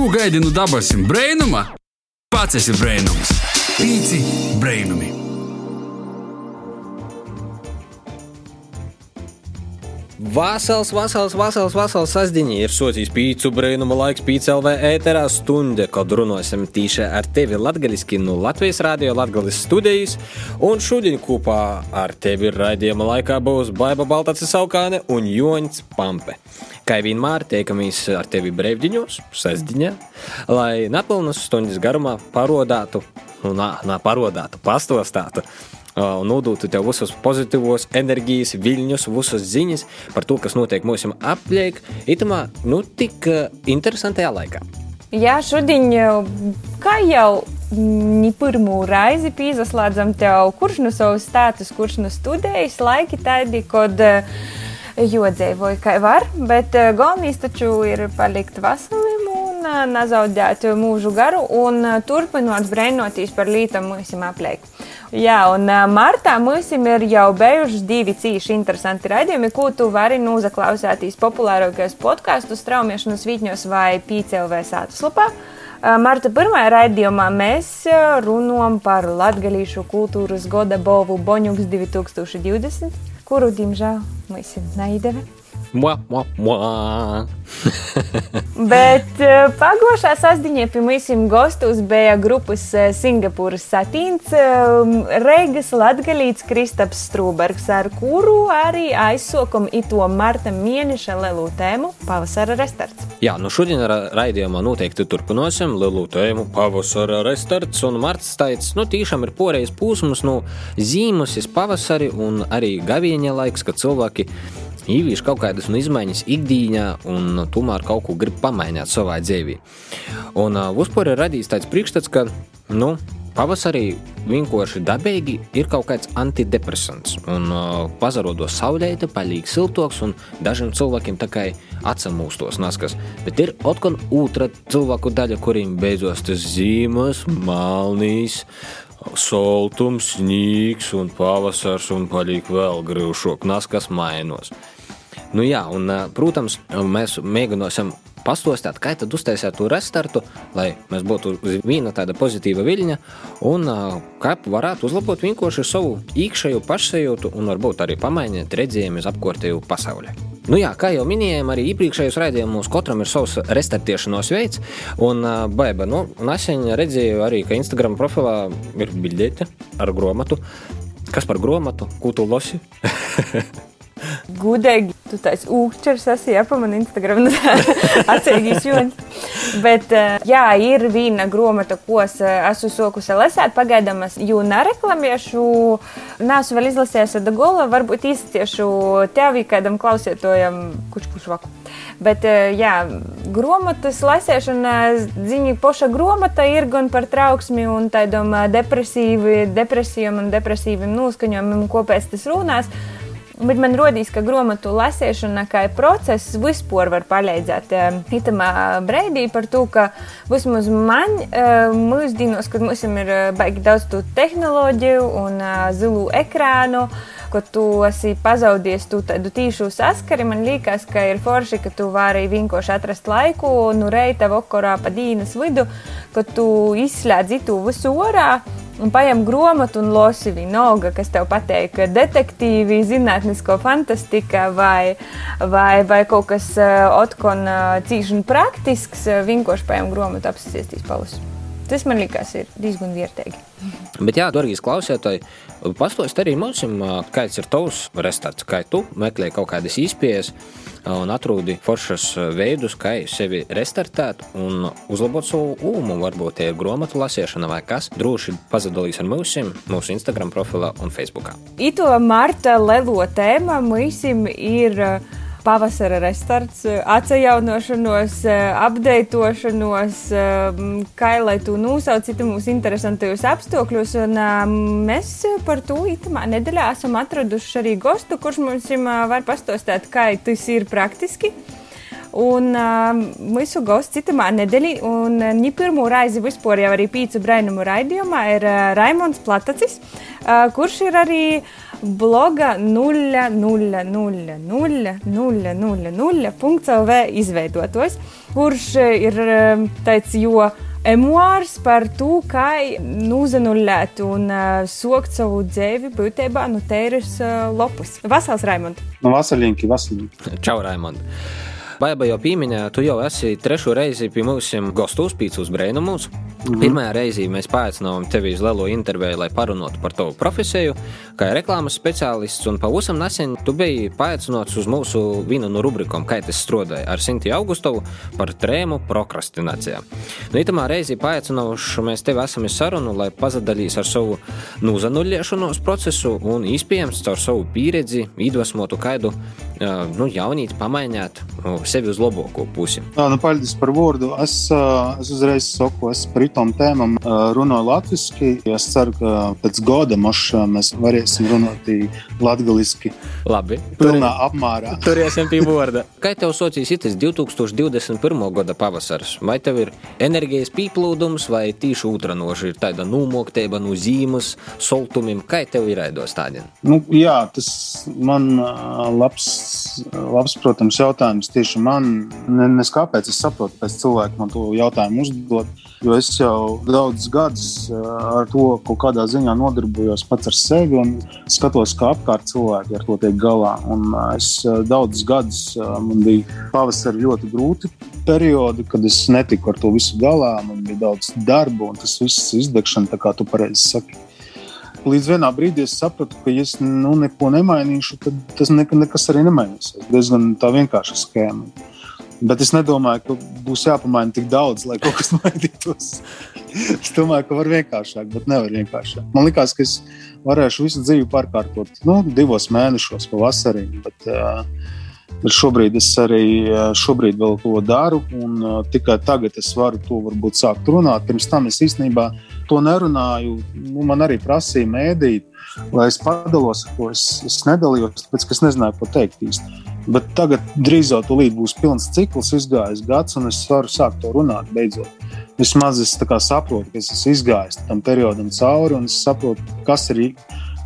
Ko gaidi no dabasim brainuma? Pats esi brainums. Pīci brainumi. Vasals, vasals, vasals, vasals sasdiņi ir socijas pīcu brīnuma laiks pīca LV ēterā stunde, kad runāsim tīši ar tevi latgaliski no Latvijas radio Latgalis studijas, un šodien kopā ar tevi raidījuma laikā būs Baiba Baltacis Saukāne un Joņs Pampe. Kā vienmēr tiekamies ar tevi brīvdiņos, sasdiņā, lai nepilnas stundas garumā parodātu, nu, nā, nā, parodātu, pastostātu un nodotu tev visus pozitīvos enerģijas, viļņus, visas ziņas par to, kas notiek mūsu apliek, itamā, nu, tik interesantajā laikā. Jā, šodien, kā jau pirmo reizi pīzaslēdzam tev, kurš no savas stātus, kurš no studējas laiki tādi, kad jodzēvoja, kā var, bet galvenais taču ir palikt veselim un nezaudēt mūžu garu un turpinot brēnoties par lītam mūsim apliek. Jā, un martā mums ir jau bijuši divi cīši interesanti raidījumi, ko tu vari noklausīties populārākajos podkāstu straumēšanas vītņos vai PCLV sātuslapā. Marta pirmajā raidījumā mēs runājam par latgalīšu kultūras goda bovu Boņuks 2020, kuru, diemžēl, mums neizdevās. Mua, mua, mua. Bet uh, pagājušā sastāvdaļā pie mums gastos bija grupas Singapūras satīns, uh, Reigas Latgalīts Kristaps Strūbergs, ar kuru arī aizsokam ito marta mēneša lielu tēmu pavasara restarts. Jā, nu šodien raidījumā noteikti turpināsim lielu tēmu pavasara restarts, un marts taits, nu tiešām ir poreiz pūsmas no zīmes, pavasari un arī gavieņa laiks, kad cilvēki īvīšu kaut kādas nu, izmaiņas ikdienā un tomēr kaut ko grib pamainīt savā dzīvē. Un uh, uzpūri ir radījis tāds priekšstats, ka nu, pavasarī vienkārši dabīgi ir kaut kāds antidepresants. Un uh, pazarodo saulēta, palīg siltoks un dažiem cilvēkiem tā kā atsamūstos naskas. Bet ir atkal otra cilvēku daļa, kuriem beidzot tas zīmes, malnīs, soltums, sniegs un pavasars un paliek vēl grūšāk, naskas mainos. Nu, jā, un, protams, mēs mēģināsim pastostāt, kā tad uztaisīt to restartu, lai mēs būtu uz viena tāda pozitīva viļņa, un kā varētu uzlabot vienkārši savu iekšējo pašsajūtu un varbūt arī pamainīt redzējumu uz apkārtējo pasauli. Nu jā, kā jau minējām, arī iepriekšējos raidījumos katram ir savs restartēšanās veids, un baiba, nu, nesen redzēju arī, ka Instagram profilā ir bildēti ar gromatu. Kas par gromatu? Ko tu lasi? Gudīgi, tu tāds ūkšķers esi, ja pa man Instagram atceļgīs joņas. Bet, jā, ir viena gromata, ko es esmu sokusi lasēt, pagaidām es jū nereklamiešu, neesmu vēl izlasījis da gola, varbūt īstiešu tevi kādam klausietojam kučpušu vaku. Bet, jā, grāmatas lasīšana, ziņa, poša grāmata ir gan par trauksmi un tādam depresīvi, depresijam un depresīviem noskaņojumiem, ko pēc tas runās. Bet man rodīs, ka grāmatu lasīšana kā process vispār var palīdzēt. Itamā breidī par to, ka vismaz man mūsdienos, kad mums ir baigi daudz tehnoloģiju un zilu ekrānu, ka tu esi pazaudējis tu tādu tīšu saskari, man liekas, ka ir forši, ka tu vari vienkārši atrast laiku no reita vakarā pa dīnas vidu, ka tu izslēdz itu visu orā un paņem grāmatu un lasi vienalga, kas tev pateiks, ka detektīvi, zinātnisko fantastika vai, vai, vai kaut kas otkon cīņš un praktisks, vienkārši paņem grāmatu apsēsties palusu. Tas man liekas, ir diezgan vērtīgi. Bet, jā, darbie klausītāji, pastāstiet arī mums, kāds ir tavs restorāns, kā tu meklē kaut kādas izpējas un atrodi foršas veidus, kā sevi restartēt un uzlabot savu ūmu. Varbūt tie ir grāmatu lasīšana vai kas. Droši pazudīs ar mums, mūsu Instagram profilā un Facebook. Ito marta lelo tēma mums ir pavasara restarts, atjaunošanos, apdeitošanos, kā lai tu nosaucītu mūsu interesantajos apstākļos. Un mēs par to itamā nedēļā esam atraduši arī gostu, kurš mums var pastostāt, kā tas ir praktiski. Un uh, mūsu gosts citamā nedēļā, un viņa pirmo reizi vispār jau arī pīcu brainumu raidījumā ir uh, Raimons Platacis, uh, kurš ir arī bloga 0000000.lv izveidotājs. kurš ir tāds, jo emuārs par to, kā nūzenuļēt un uh, sokt savu dzīvi būtībā no tēras uh, lopus. Vasals, Raimond! No Vasaļinki, Vasaļinki. Čau, Raimond! Baiba jau pieminēja, tu jau esi trešo reizi pie mums gastos pīcis brēnumus. -hmm. Pirmajā reizē mēs paaicinājām tevi uz lielo interviju, lai parunātu par tavu profesiju, kā reklāmas speciālists. Un pavisam nesen tu biji paaicināts uz mūsu vienu no rubrikām, kā tas strādāja ar Sinti Augustovu par trēmu prokrastinācijā. Nu, itamā reizē paaicinājuši mēs tevi esam uz sarunu, lai pazadalīs ar savu nūzanuļiešanos procesu un iespējams caur savu pieredzi iedvesmotu kaidu nu, jaunīt, pamainīt sevi uz labāko pusi. Jā, nu, paldies par vārdu. Es, es uzreiz saku, es par itām tēmām runāju latviešu. Es ceru, ka pēc gada mēs varēsim runāt latviešu. Labi. Pilnā apmērā. Turēsim pie vārda. Kā tev socijas itis 2021. gada pavasaris? Vai tev ir enerģijas pīplūdums, vai tīši otranoši ir tāda nūmoktība no zīmes, soltumiem? Kā tev ir raidos tādien? Nu, jā, tas man labs, labs, protams, jautājums tieši man, ne, nes kāpēc es saprotu, kāpēc cilvēki man to jautājumu uzdod. Jo es jau daudzus gadus eh, ar to kaut kādā ziņā nodarbojos pats ar sevi un skatos, kā apkārt cilvēki ar to tiek galā. Un eh, es eh, daudzus gadus man bija pavasarī ļoti grūti periodi, kad es netiku ar to visu galā. Man bija daudz darba un tas viss izdegšana, kā tu pareizi saki. Līdz vienā brīdī es sapratu, ka, ja es nu, neko nemainīšu, tad tas ne, nekas arī nemainīsies. Diezgan tā vienkārša schēma. Bet es nedomāju, ka būs jāpamaina tik daudz, lai kaut kas mainītos. es domāju, ka var vienkāršāk, bet nevar vienkāršāk. Man liekas, ka es varēšu visu dzīvi pārkārtot nu, divos mēnešos, pavasarī. Bet, uh, Bet šobrīd es arī šobrīd vēl to daru, un uh, tikai tagad es varu to varbūt sākt runāt. Pirms tam es īstenībā to nerunāju. Nu, man arī prasīja mēdīt, lai es padalos to. Es, es nedalījos, tāpēc ka es nezināju, ko teikt īsti. Bet tagad drīzāk būs pilns cikls, izgājis gads, un es varu sākt to runāt beidzot. Vismaz es saprotu, ka es esmu izgājis tam periodam cauri, un es saprotu, kas ir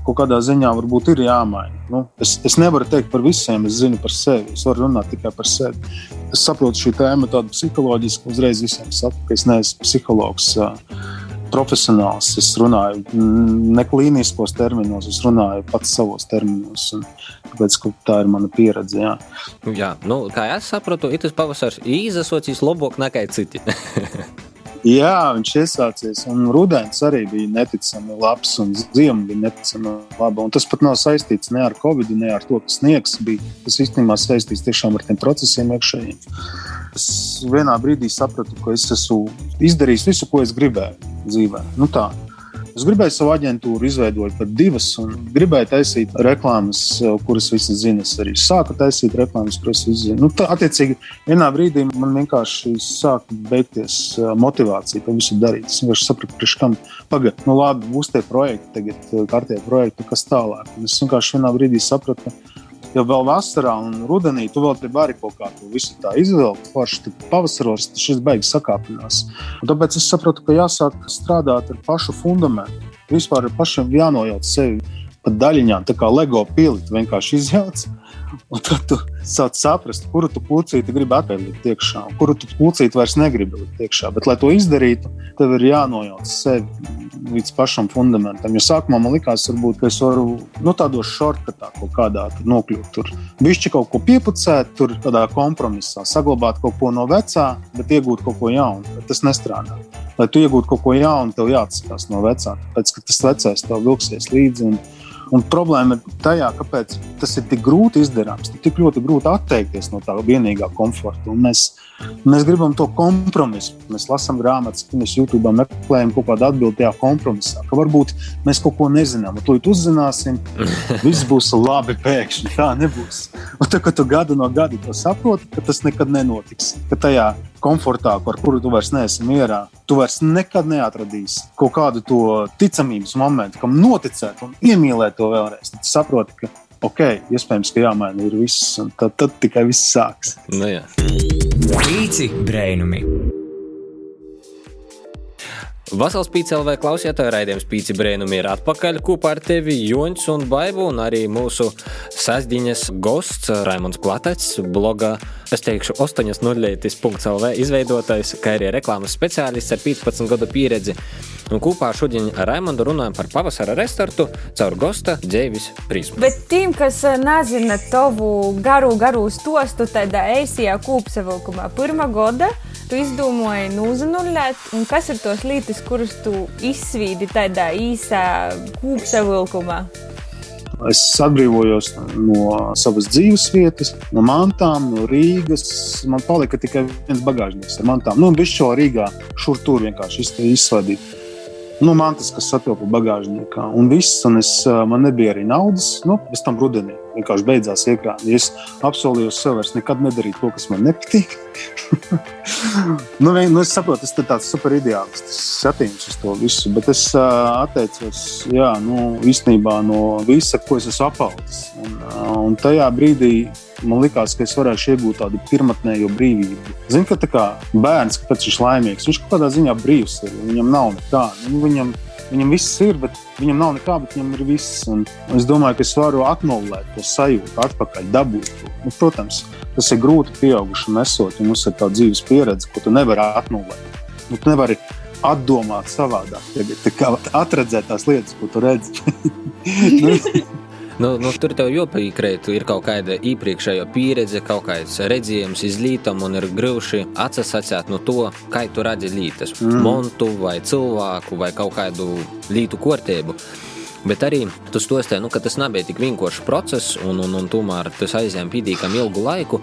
kaut kādā ziņā varbūt ir jāmaina. Nu, es, es nevaru teikt par visiem, es zinu par sevi. Es varu runāt tikai par sevi. Es saprotu šī tēma tādu psiholoģisku, uzreiz visiem saku, ka es neesmu psihologs. Profesionāls. Es runāju ne klīniskos terminos, es runāju pats savos terminos. Tāpēc tā ir mana pieredze. Jā, jā nu, kā es saprotu, tas pavasaris izsacīs labāk nekā citi. Jā, viņš iesācies, un rudens arī bija neticami labs, un ziema bija neticami laba. Un tas pat nav saistīts ne ar covid, ne ar to, ka sniegs bija. Tas īstenībā saistīts tiešām ar tiem procesiem iekšējiem. Es vienā brīdī sapratu, ka es esmu izdarījis visu, ko es gribēju dzīvē. Nu tā. Es gribēju savu aģentūru izveidot par divas, un gribēju taisīt reklāmas, kuras visas zina. Es arī sāku taisīt reklāmas, kuras visas zina. Nu, tā, attiecīgi, vienā brīdī man vienkārši sāka beigties motivācija to visu darīt. Es vienkārši sapratu, ka kam pagaidi, nu labi, būs tie projekti, tagad kārtie projekti, kas tālāk. Un es vienkārši vienā brīdī sapratu, ka jau vēl vasarā un rudenī tu vēl vari kaut kā to visu tā izvilkt. Forši pavasaros šis beigas sakāpinās. Un tāpēc es sapratu, ka jāsāk strādāt ar pašu fundamentu. Vispār ir pašam jānojauc sevi pa daļiņām, tā kā LEGO pili vienkārši izjauc. Un tad tu sāc saprast, kuru tu pucīti gribi atpakaļ likt iekšā, un kuru tu pucīti vairs negribi likt iekšā. Bet, lai to izdarītu, tev ir jānojauc sevi līdz pašam fundamentam. Jo sākumā man likās, varbūt, ka es varu nu, tādos šortkatā kaut kādā nokļūt. Tur bišķi kaut ko piepucēt, tur tādā kompromisā, saglabāt kaut ko no vecā, bet iegūt kaut ko jaunu. Tas nestrādā. Lai tu iegūtu kaut ko jaunu, tev jāatsakās no vecā. Tāpēc, ka tas vecais tev vilksies līdzi. Un, problēma ir tajā, kāpēc tas ir tik grūti izdarāms, tik ļoti grūti atteikties no tā vienīgā komforta. Un mēs, mēs gribam to kompromisu. Mēs lasām grāmatas, mēs YouTube meklējam kaut kādu atbildi tajā kompromisā. Ka varbūt mēs kaut ko nezinām, un to uzzināsim. Viss būs labi pēkšņi. Tā nebūs. Un tad, kad tu gadu no gada to saproti, ka tas nekad nenotiks. Ka tajā komfortā, ar kuru tu vairs neesi mierā, tu vairs nekad neatradīsi kaut kādu to ticamības momentu, kam noticēt un iemīlēt to vēlreiz. Tad saproti, ka ok, iespējams, ka jāmaina ir viss, un tad, tad tikai viss sāks. Nu, jā. Pīci brainumi! Vasals Pīcelvē klausītāji raidījums Pīci Brēnumi ir atpakaļ kopā ar tevi Joņš un Baibu un arī mūsu sasdiņas gosts Raimons Platets, bloga, es teikšu, 8.0.lv izveidotājs, kā arī reklāmas speciālists ar 15 gadu pieredzi. Un kopā šodien ar Raimondu runājam par pavasara restartu caur gosta dzīves prizmu. Bet tiem, kas eh, nezina tavu garu, garu stostu, tādā eisijā kūpsavilkumā pirmā gada, tu izdomāji nūzanuļēt, un kas ir tos lietas, kuras tu izsvīdi tādā īsā kūpsavilkumā? Es atbrīvojos no savas dzīves vietas, no mantām, no Rīgas. Man palika tikai viens bagāžnieks ar mantām. Nu, viņš šo Rīgā šur tur vienkārši izsvadīja. Nu, man tas, kas satilpa bagāžniekā, un viss, un es, man nebija arī naudas. Nu, pēc tam rudenī vienkārši beidzās iekrāni. Es apsolīju sev vairs nekad nedarīt to, kas man nepatīk. nu, vien, nu, es saprotu, tas ir tāds super ideāls, skatījums uz to visu, bet es uh, atteicos jā, nu, īstenībā no visa, ko es esmu apaudzis. Un, uh, un tajā brīdī man likās, ka es varēšu iegūt tādu pirmotnējo brīvību. Zinu, ka kā bērns, kāpēc viņš ir laimīgs, viņš kaut kādā ziņā brīvs ir. Viņam nav nekā. Nu, viņam, viņam viss ir, bet viņam nav nekā, bet viņam ir viss. Un es domāju, ka es varu atnulēt to sajūtu, atpakaļ dabūt to. Nu, protams, tas ir grūti pieaugušam esot, ja mums ir tā dzīves pieredze, ko tu nevari atnulēt. Nu, tu nevari atdomāt savādāk, tagad atredzēt tās lietas, ko tu redzi. nu, Nu, nu, tur tev jāpiekrīt, ir kaut kāda iepriekšējā pieredze, kaut kāds redzējums, izlītam un ir grūti atsasāt no to, kā tu redzi lietas, mm. montu vai cilvēku vai kaut kādu lītu kārtību. Bet arī tu stostē, nu, ka tas nebija tik vienkāršs process, un, un, un tomēr tas aizņēma pietiekami ilgu laiku.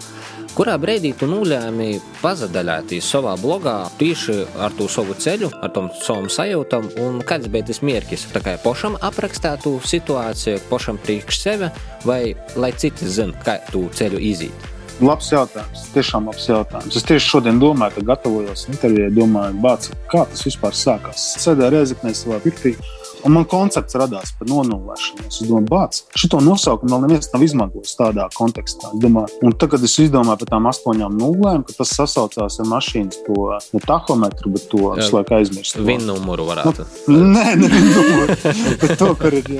Kurā brīdī tu nolēmi pazadaļāties savā blogā tieši ar to savu ceļu, ar tom savam sajūtam, un kāds bija tas mērķis? Tā kā pašam aprakstētu situāciju, pašam priekš sevi, vai lai citi zina, kā tu ceļu iziet? Labs jautājums. Tiešām labs jautājums. Es tieši šodien domāju, ka gatavojos intervijai, domāju, bāc, kā tas vispār sākās. Sēdēju Reizeknē savā pirtī Un man koncepts radās par nonulēšanu. Es domāju, bāc, šo nosaukumu vēl neviens nav izmantojis tādā kontekstā. Es domāju, un tagad es izdomāju par tām astoņām nulēm, ka tas sasaucās ar mašīnas to ne tahometru, bet to visu laiku aizmirst. Vienu numuru varētu. Nu, nē, ne vienu numuru, bet to, kur ir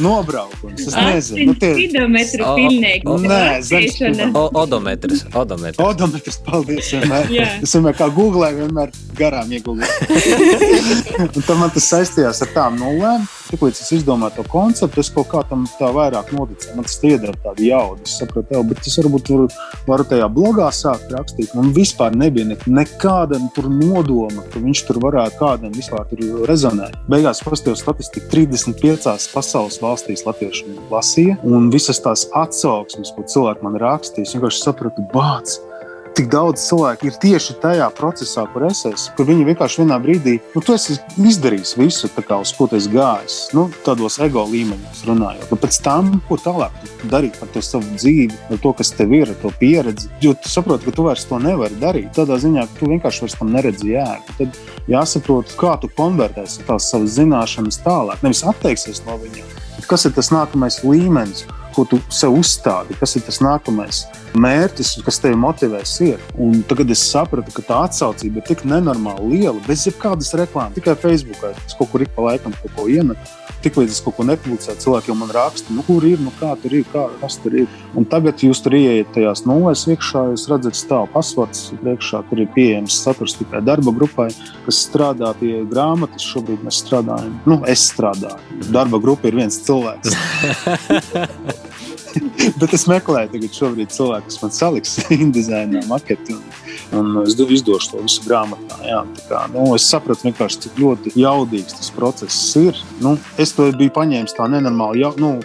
nobraukums. Es nezinu. Nu, tie... Kilometru pilnīgi. Nē, zemes. Odometrs. Odometrs. Odometrs, paldies. Vienmēr. es vienmēr kā googlēju, vienmēr garām iegūlēju. un tad man tas saistījās ar tām nulēm problēma. Tiklīdz es izdomāju to konceptu, es kaut kā tam tā vairāk noticēju. Man tas iedara tādu jaudu. Es sapratu, jau, bet es varbūt varu, varu tajā blogā sākt rakstīt. Man vispār nebija ne, nekāda nodoma, ka viņš tur varētu kādam vispār rezonēt. Beigās paskatījos statistiku, 35 pasaules valstīs latvieši lasīja, un visas tās atsauksmes, ko cilvēki man rakstīja, es vienkārši sapratu, bācis tik daudz cilvēku ir tieši tajā procesā, kur es esmu. Kur viņi vienkārši vienā brīdī, nu, tu esi izdarījis visu, kā, uz ko tu esi gājis. Nu, tādos ego līmeņos runājot. Bet pēc tam, ko tālāk darīt ar to savu dzīvi, ar to, kas tev ir, ar to pieredzi. Jo tu saproti, ka tu vairs to nevari darīt. Tādā ziņā, ka tu vienkārši vairs tam neredzi jēgu. Tad jāsaprot, kā tu konvertēsi tās savas zināšanas tālāk. Nevis atteiksies no viņiem. Kas ir tas nākamais līmenis? ko tu sev uzstādi, kas ir tas nākamais mērķis, kas tevi motivēs. Ir. Un tagad es sapratu, ka tā atsaucība ir tik nenormāli liela, bez jebkādas reklāmas, tikai Facebookā. Es kaut kur ik pa laikam kaut ko iemetu. Tiklīdz es kaut ko nepublicēju, cilvēki jau man raksta, nu, kur ir, nu, kā tur ir, kā, kas tur ir. Un tagad jūs tur ieiet tajās nulēs iekšā, jūs redzat, stāv pasvards priekšā, kur ir pieejams saturs tikai darba grupai, kas strādā pie grāmatas. Šobrīd mēs strādājam, nu, es strādāju. Darba grupa ir viens cilvēks. Bet es meklēju, tagad šobrīd cilvēku, kas man saliks InDesign maketi. Un, un es izdošu to visu grāmatā. Jā, kā, nu, es sapratu, cik ļoti jaudīgs tas process ir. Nu, es to biju paņēmis tā nenormāli. Jau, nu,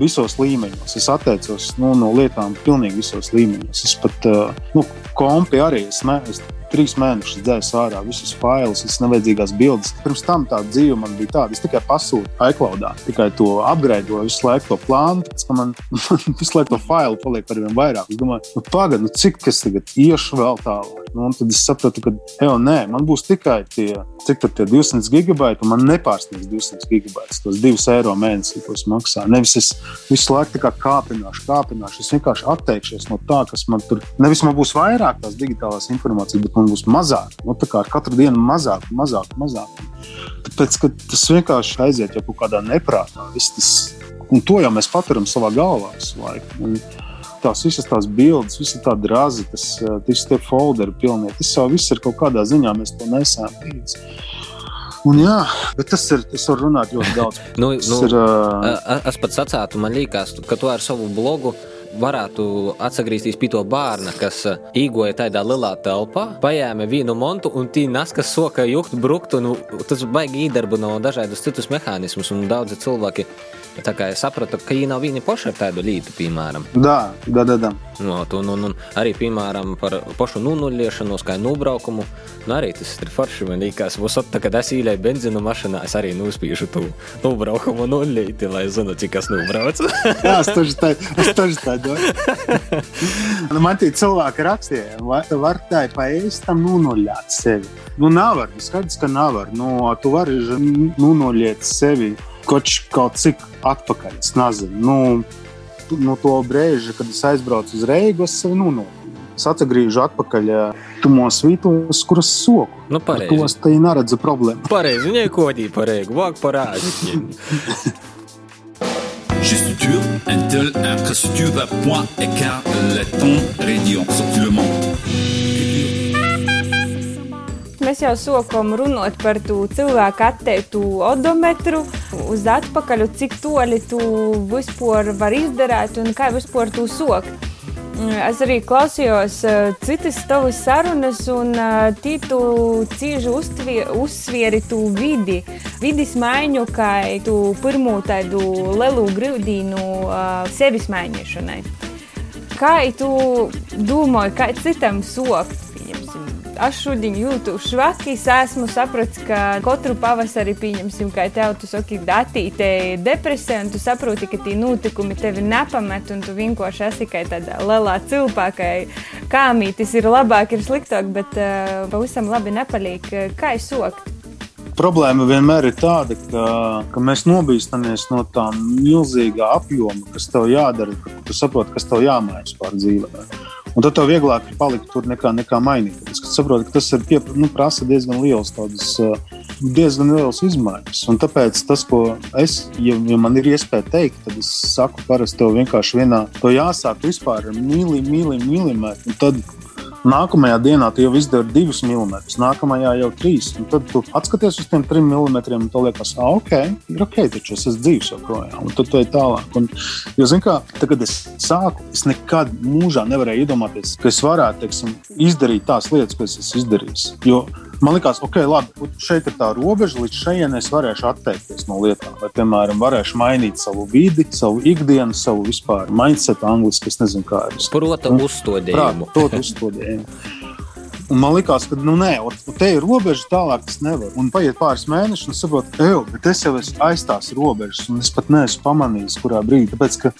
visos līmeņos. Es atteicos nu, no lietām pilnīgi visos līmeņos. Es pat nu, kompi arī es, ne, es trīs mēnešus dzēsu ārā visus failus, visas nevajadzīgās bildes. Pirms tam tā dzīve man bija tāda, es tikai pasūtu iCloudā, tikai to apgraidoju, visu laiku to plānu, pēc tam man, visu laiku to failu paliek ar vien vairāk. Es domāju, nu, pagaidi, nu, cik es tagad iešu vēl tālāk. Nu, tad es sapratu, ka, ej, nē, man būs tikai tie, cik tur tie 200 gigabaiti, un man nepārsniegs 200 gigabaitus, tos 2 eiro mēnesī, ko es maksāju. Nevis es visu laiku kāpināšu, kāpināšu. Es vienkārši atteikšos no tā, kas man tur, nevis man būs vairāk tās digitālās informācijas, bet man būs mazāk. Nu, tā kā ar katru dienu mazāk, mazāk, mazāk. Tāpēc, tas vienkārši aiziet jau kaut kādā neprātā. Viss tas, un to jau mēs paturam savā galvā visu laiku. Un tās visas tās bildes, visi tā drazi, tas visi tie folderi pilnie. Tas jau viss ir kaut kādā ziņā, mēs to nesām līdzi. Un jā, bet tas ir. Es varu runāt ļoti daudz. Nu, Tas nu, ir, A- Es pat sacītu, man liekas, ka tu ar savu blogu varētu atgriezties pie to bērna, kas eh, īgoja tādā lielā telpā, paņēma vienu montu un tī naskas soka jukt, brukt, un tas baigi īdarbino dažādus citus mehānismus, un daudzi cilvēki. Tā kā es sapratu, ka viņi nav vieni paši ar tādu lītu, piemēram. Jā, jā, jā. No, un, un, un arī, piemēram, par pašu nullišanos, kā nubraukumu. Nu, arī tas ir forši. Man liekas, būs tā, kad es īlēju benzīnu mašīnā, es arī nuspiešu to nubraukumu nullīti, lai zinu, cik es nubraucu. jā, es taču tā, es taču tā domāju. Nu, man tie cilvēki rakstīja, vai tu vari tā paēst tam nunuļāt sevi. Nu, nav, var, skaidrs, ka nav. var. Nu, tu vari nunuļēt sevi kaut, kaut cik atpakaļ. Es nezinu. Nu, tu- nu, to brīdi, kad es aizbraucu uz Reigu, es sevi nunuļēju. Es atgriežu atpakaļ tumos vītos, kuras soku. Nu, Ar pareizi. To es te neredzu problēmu. Pareizi, viņai kodīja pareizi, vāk parādi. Chez Suture, Intel, radio, sorti le monde. Mēs jau sākām runāt par to cilvēku atteiktu odometru, uz atpakaļ, cik toļi tu vispār vari izdarīt un kā vispār tu soki. Es arī klausījos uh, citas tavas sarunas, un uh, tītu cīži uztvie- uzsvieri tu vidi, vidis maiņu, kā tu pirmo tādu lielu grūdīnu uh, sevis mainīšanai. Kā tu domāji, kā citam sokt? Pieņemsim, Es šodien jūtu švaki, es esmu sapratis, ka katru pavasari, pieņemsim, kā tev, tu saki, datīte depresija, un tu saproti, ka tie notikumi tevi nepamet, un tu vienkārši esi kā tādā lielā cilpā, kā kāmītis ir labāk, ir sliktāk, bet uh, pavisam labi nepaliek. Kā es sokt? Problēma vienmēr ir tāda, ka, ka mēs nobīstamies no tā milzīgā apjoma, kas tev jādara, ka tu saproti, kas tev jāmaina vispār dzīvē. Un tad tev vieglāk ir palikt tur nekā, nekā mainīt. Es saprotu, ka tas ir pie, nu, prasa diezgan liels, tādas, diezgan liels izmaiņas. Un tāpēc tas, ko es, ja, ja man ir iespēja teikt, tad es saku, parasti tev vienkārši vienā, to jāsāk vispār ar mīlī, mīlīmēt. Un tad Nākamajā dienā tu jau izdari divus milimetrus, nākamajā jau trīs. Tad tu atskaties uz tiem trim milimetriem, un tu liekas, ah, ok, ir ok, taču es esmu dzīves joprojām. Un tad tu ej tālāk. Un, jo, zini, kā, tad, kad es sāku, es nekad mūžā nevarēju iedomāties, ka es varētu teiksim, izdarīt tās lietas, ko es esmu izdarījis. Jo man liekas, ok, labi, šeit ir tā robeža, līdz šejienes es varēšu atteikties no lietām. Vai, piemēram, varēšu mainīt savu vidi, savu ikdienu, savu vispār mindset, angliski, es nezinu, kā ir. Prota uzstādījumu. To uzstādījumu. Un man liekas, ka nu, nē, un te ir robeža, tālāk tas nevar. Un paiet pāris mēneši, un saprotu, ej, bet es jau esmu aiz tās robežas, un es pat neesmu pamanījis, kurā brīdī. Tāpēc, ka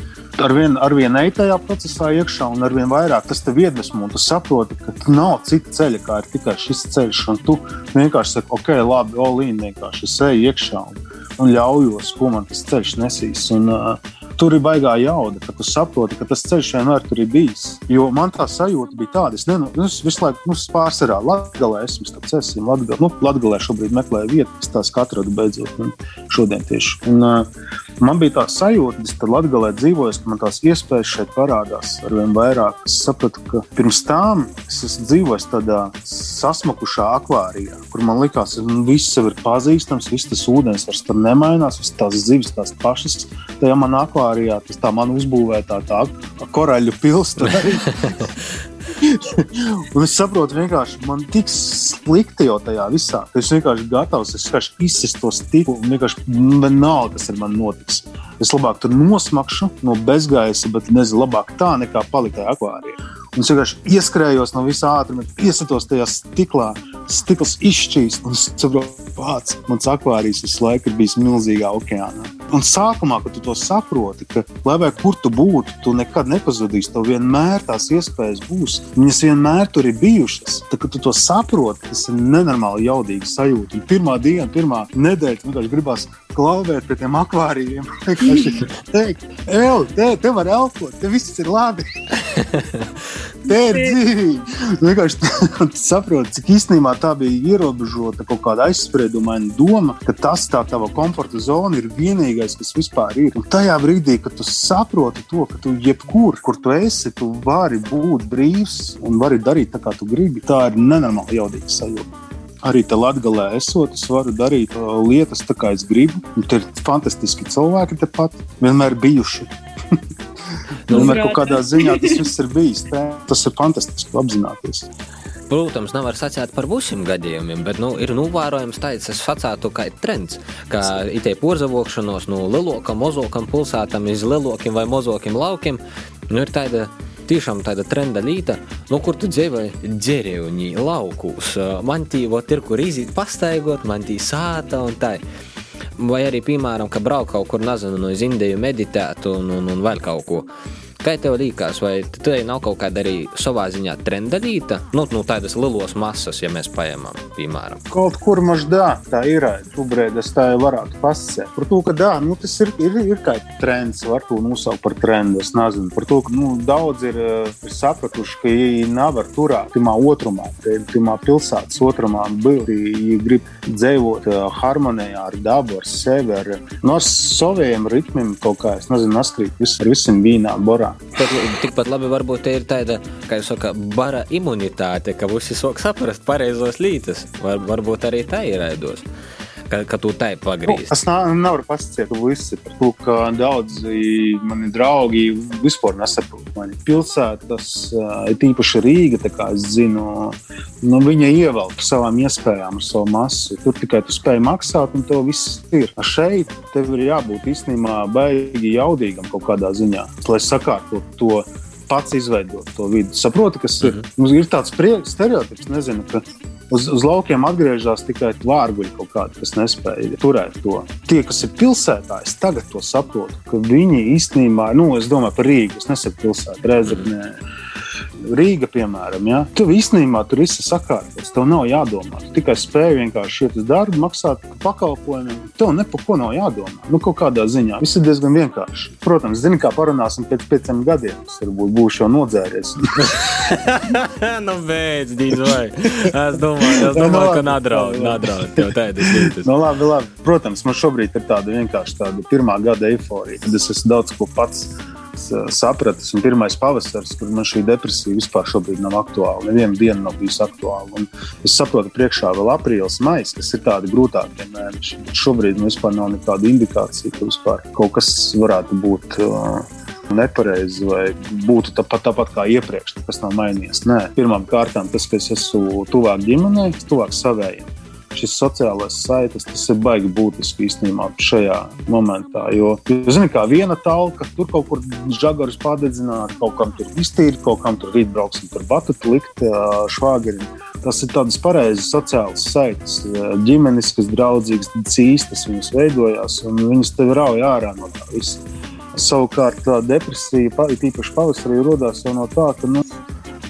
ar vien, ar vien ej tajā procesā iekšā, un ar vien vairāk tas tev iedvesmo, un tu saproti, ka nav cita ceļa, kā ir tikai šis ceļš. Un tu vienkārši saki, ok, labi, Olīna, vienkārši es eju iekšā un, un ļaujos, ko man tas ceļš nesīs. Un, uh, Tur ir baigā jauda, ka tu saproti, ka tas ceļš vienmēr tur ir bijis. Jo man tā sajūta bija tāda, es, nenu, nu, es visu laiku nu, es pārsvarā Latvijā esmu starp cēsīm. Latgalē, nu, Latgalē šobrīd meklēju vietu, kas tās atradu beidzot un šodien tieši. Un, uh, man bija tā sajūta, es tur Latgalē dzīvoju, ka man tās iespējas šeit parādās ar vien vairāk. Es sapratu, ka pirms tam es esmu dzīvojis tādā sasmakušā akvārijā, kur man likās, ka nu, viss jau ir pazīstams, viss tas ūdens vairs tur nemainās, visas tās zivis tās pašas. Tajā manā akvārijā tas tā man uzbūvētā tā koraļu pilsēta arī. Un es saprotu, vienkārši man tik slikti jau tajā visā, es vienkārši gatavs, es vienkārši izsist to stiklu un vienkārši vienalga, kas ar mani notiks. Es labāk tur nosmakšu no bezgaisa, bet nezinu, labāk tā nekā palikt tajā akvārijā. Un es vienkārši ieskrējos no visā ātruma, iesitos tajā stiklā, stikls izšķīst. Un saprotu, pats mans akvārijas visu laiku ir bijis milzīgā okeānā. Un sākumā, kad tu to saproti, ka lai vai kur tu būtu, tu nekad nepazudīsi. Tev vienmēr tās iespējas būs. Viņas vienmēr tur ir bijušas. Tad, kad tu to saproti, tas ir nenormāli jaudīgi sajūta. Un pirmā diena, pirmā nedēļa, tu vienkārši gribās klauvēt pie tiem akvārijiem. Teikt, ej, te, te var elpot, te viss ir labi. Tā ir dzīvība. Vienkārši tu saproti, cik īstenībā tā bija ierobežota kaut kāda aizspriedumaina doma, ka tas tā tava komforta zona ir vienīgais, kas vispār ir. Un tajā brīdī, kad tu saproti to, ka tu jebkur, kur tu esi, tu vari būt brīvs un vari darīt tā, kā tu gribi, tā ir nenormāli jaudīga sajūta arī te Latvijā esot, es varu darīt uh, lietas tā, kā es gribu. Tur ir fantastiski cilvēki tepat, vienmēr bijuši. vienmēr kaut kādā ziņā tas viss ir bijis. Tā. Tas ir fantastiski apzināties. Protams, nevar sacīt par visiem gadījumiem, bet nu, ir novērojams tāds, es sacītu, kā trends, ka itē porzavokšanos no lielākam, mazākam pilsētam iz lielākiem vai mazākiem laukiem nu, ir tāda tiešām tāda trenda līta, no kur tu dzīvoji dzērējuņī, laukūs. Man tī vot ir, kur iziet pastaigot, man tī sāta un tā. Vai arī, piemēram, ka brauc kaut kur, nezinu, no Indiju meditēt un, un, un vēl kaut ko. Kā tev liekas, vai tai nav kaut kāda arī savā ziņā trenda līta? Nu, nu tādas lielas masas, ja mēs paņemam, piemēram. Kaut kur maždā tā ir. Šobrīd es tā varētu pasakāt. Par to, ka dā, nu, tas ir, ir, ir kā trends, var to nosaukt par trendu. Es nezinu. Par to, ka nu, daudz ir, ir sapratuši, ka viņi nevar turēt timā otrumā, timā pilsētas otrumā būt. Viņi grib dzīvot harmonijā ar dabu, ar sevi, ar, no nu, saviem ritmiem kaut kā. Es nezinu, naskrīt vis, ar visiem vīnā, borā. Tad, tikpat labi varbūt ir tāda, kā jūs sakat, bara imunitāte, ka visi sāk saprast pareizos lītas. Var, varbūt arī tā ir raidos. Ka, ka tu tai pagriezīsi. Nu, es nevaru pasakāt, ka visi par to, ka daudzi mani draugi vispār nesaprot mani pilsētas, ir tīpaši Rīga, tā kā es zinu, nu, viņa ievelk savām iespējām, ar savu masu. Tur tikai tu spēj maksāt, un tev viss ir. Šeit tev ir jābūt īstenībā baigi jaudīgam kaut kādā ziņā, lai sakārtotu to pats izveidot to vidi. Saprotu, kas ir. Mm -hmm. Mums ir tāds stereotips, nezinu, ka uz, uz laukiem atgriežas tikai vārguļi kaut kādi, kas nespēja turēt to. Tie, kas ir pilsētā, es tagad to saprotu, ka viņi īstenībā, nu, es domāju par Rīgu, es nesaku pilsētu, Rezeknē. Mm -hmm Rīga, piemēram, ja, tu īstenībā tur viss ir sakārtots. Tev nav jādomā. Tu tikai spēj vienkārši iet uz darbu, maksāt pakalpojumiem. Tev ne par ko nav jādomā. Nu, kaut kādā ziņā viss ir diezgan vienkārši. Protams, zini, kā parunāsim pēc pieciem gadiem. Es varbūt būšu jau nodzēries. nu, beidz, dīz vai. Es domāju, es domāju no, ka nadraud, nadraud tev tādas lietas. No, labi, labi. Protams, man šobrīd ir tāda vienkārši tāda pirmā gada eiforija, kad es esmu daudz ko pats sapratis. Un pirmais pavasaris, kad man šī depresija vispār nav aktuāla. Nevienu dienu nav bijusi aktuāla. Un es saprotu, ka priekšā vēl aprīlis, maijs, kas ir tādi grūtākie mēneši. Šobrīd man vispār nav nekāda indikācija, ka vispār kaut kas varētu būt. Uh, nepareizi, vai būtu tāpat, tāpat kā iepriekš, kas nav mainījies. Nē, pirmkārt, tas, ka es esmu tuvāk ģimenei, tuvāk savējiem šis sociālais saites, tas ir baigi būtiski īstenībā šajā momentā. Jo, zini, kā viena talka, tur kaut kur žagarus padedzināt, kaut kam tur iztīrīt, kaut kam tur rīt brauksim tur batutu likt švāgerim. Tas ir tādas pareizas sociālas saites, ģimenes, kas draudzīgas, cīstas, viņas veidojās un viņas tev rauj ārā no tā visa. Savukārt, tā depresija, īpaši pavasarī, radās jau no tā, ka nu,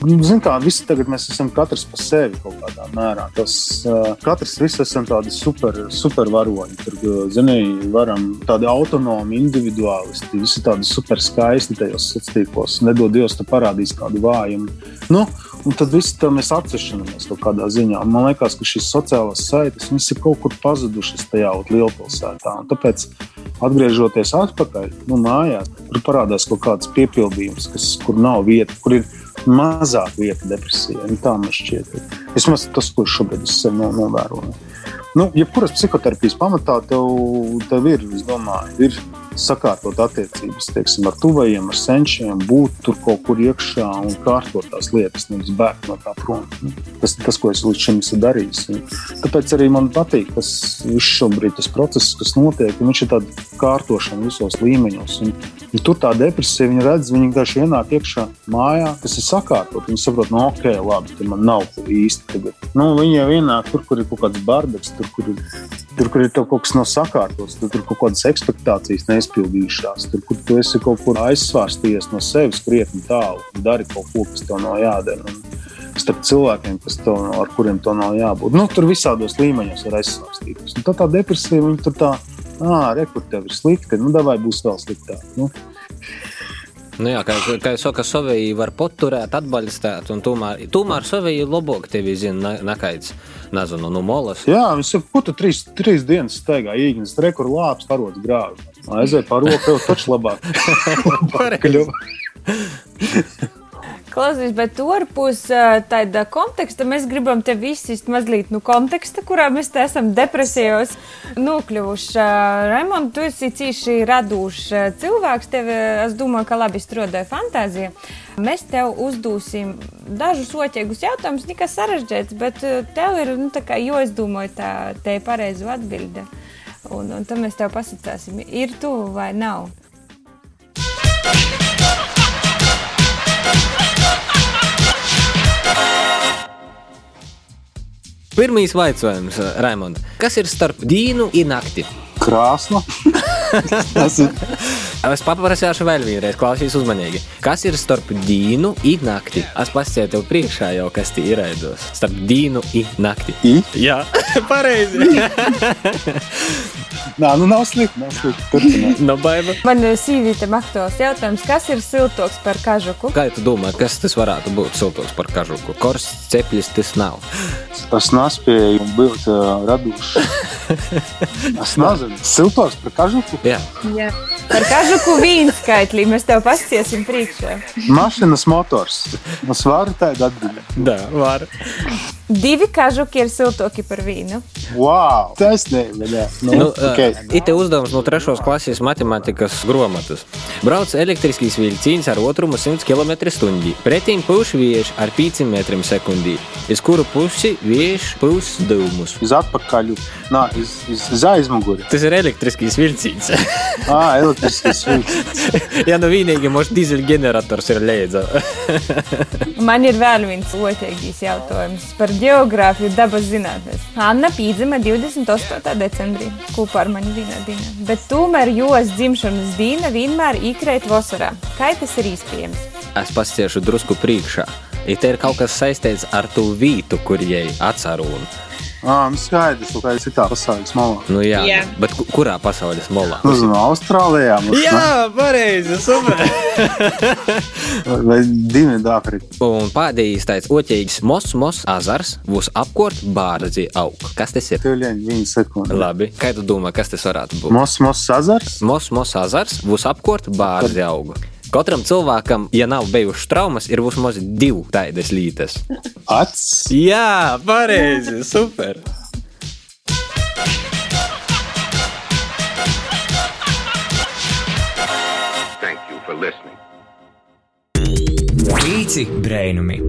Nu, Zinām, kā visi tagad mēs esam katrs par sevi kaut kādā mērā. Tas, uh, katrs visi esam tādi super, super varoņi. Tur, zinām, varam tādi autonomi, individuālisti, visi tādi super skaisti tajos tīklos. Nedod Dievs, tu parādīs kādu vājumu. Nu, Un tad viss tam mēs atsevišķinamies kaut kādā ziņā. Man liekas, ka šīs sociālās saites ir kaut kur pazudušas tajā lielpilsētā. Un tāpēc, atgriežoties atpakaļ nu, mājās, tur parādās kaut kāds piepildījums, kas, kur nav vieta, kur ir mazāk vieta depresijai. Tā man šķiet. Vismaz tas, ko šobrīd es novēroju. Nu, jebkuras psihoterapijas pamatā tev, tev ir, domāju, ir sakārtot attiecības teiksim, ar tuvajiem, ar senčiem, būt tur kaut kur iekšā un kārtot tās lietas, nevis bēgt no tā prom. Nu, tas ir tas, ko es līdz šim esmu darījis. Un tāpēc arī man patīk tas šobrīd tas process, kas notiek. Viņš ir tāds kārtošana visos līmeņos. Un, un tur tā depresija, viņa redz, viņa vienkārši ienāk iekšā mājā, kas ir sakārtot. Viņa saprot, no nu, ok, labi, tur man nav īsti tagad. Nu, viņa jau ienāk tur, kur ir kaut kāds bardaks, tur, kur ir, tur, kur ir kaut kas nav sakārtots, tur, tur kaut kādas ekspektācijas. Ne neizpildījušās. Tur, kur tu esi kaut kur aizsvārstījies no sevis krietni tālu, dari kaut ko, kas tev nav jādara. Un starp cilvēkiem, tev, ar kuriem to nav jābūt. Nu, tur visādos līmeņos var aizsvārstīties. Tad tā depresija, viņa tur tā, ah, re, kur tev ir slikti, nu, vai būs vēl sliktāk. Nu. Nu jā, kā, kā es saku, Sovija var paturēt, atbalstīt, un tomēr, tomēr Sovija labāk tevi zina nekaits, nezinu, no molas. Jā, viņš ir putu trīs, trīs dienas steigā, īgnis, rekur lāps, parods grāvi. Aiziet par roku, jau taču labāk. Kļuva. Klausies, bet ārpus ā, tāda konteksta mēs gribam te izsist mazliet no konteksta, kurā mēs te esam depresijos nokļuvuši. Raimond, tu esi cīši radošs cilvēks, tev, es domāju, ka labi strādāja fantāzija. Mēs tev uzdūsim dažus oķēgus jautājumus, nekas sarežģīts, bet tev ir, nu, tā kā jāizdomāj tā, te pareizu atbildi. Un, un tad mēs tev pasacāsim, ir tu vai nav. Pirmīs jautājums, Raimond, kas ir starp dīnu un nakti? Krāsna. Tas ir Es paprasīšu vēl vienreiz, klausīs uzmanīgi. Kas ir starp dīnu un nakti? Es pastāstīju tev priekšā jau, kas tie ir raidos. Starp dīnu un nakti. I? Jā, pareizi. Nā, nu nav slikti, nav slikti. Turpināt. no baiva. Man ir sīvītam aktuāls jautājums, kas ir siltoks par kažuku? Kā tu domā, kas tas varētu būt siltoks par kažuku? Kors cepļus tas nav. Es nespēju būt uh, radošs. Es nezinu, siltāks par kažuku. Jā, Jā. Par kažuku vīnu skaitlī mēs tev pasiesim priekšā. Mašīnas motors. Es varu tādu atbildēt. tā var. Divi kažuki ir siltoki par vīnu. Wow! Taisnība, jā. Nu, Nu, okay. uh, Ite uzdevums no 3. klases matemātikas grāmatas. Brauc elektriskīs vilciens ar otrumu 100 km/h. Pretīm pūš vieši ar 5 metriem sekundī. Iz kuru pusi vieši pūs dūmus. Uz atpakaļ. Nā, iz, iz, iz aizmuguri. Tas ir elektriskīs vilciens. Ā, elektrisks vilciens. ja nu vienīgi mums dīzeļģenerators ir līdzi. Man ir vēl viens otrs jautājums par geogrāfiju, dabas zinātnēs. Anna pīdzima 28. decembrī kopā ar mani vienā dienā, bet tomēr jos dzimšanas diena vienmēr iekrīt vasarā. Kā tas ir iespējams? es pasiešu drusku priekšā. It ir kaut kas saistīts ar to vītu, kur jai atcerūna. Ā, nu skaidrs, ka tas ir citā pasaules malā. Nu, jā, Jā. bet ku- kurā pasaules molā? Nezinu, Austrālijā mums Jā, pareizi, super! vai Dienvidāfrika. Un pēdējais tāds oķīgs mos, mos, azars būs apkort bārdzi aug. Kas tas ir? Tev ļaņ, viņa sekunda. Labi, kā tu domā, kas tas varētu būt? Mos, mos, azars. Mos, mos, azars būs apkort bārdzi augu. Katram cilvēkam, ja nav bijušas traumas, ir vismaz divi tādas lietas. Acs. Jā, pareizi, super! Thank you for listening. Pīci brēnumi.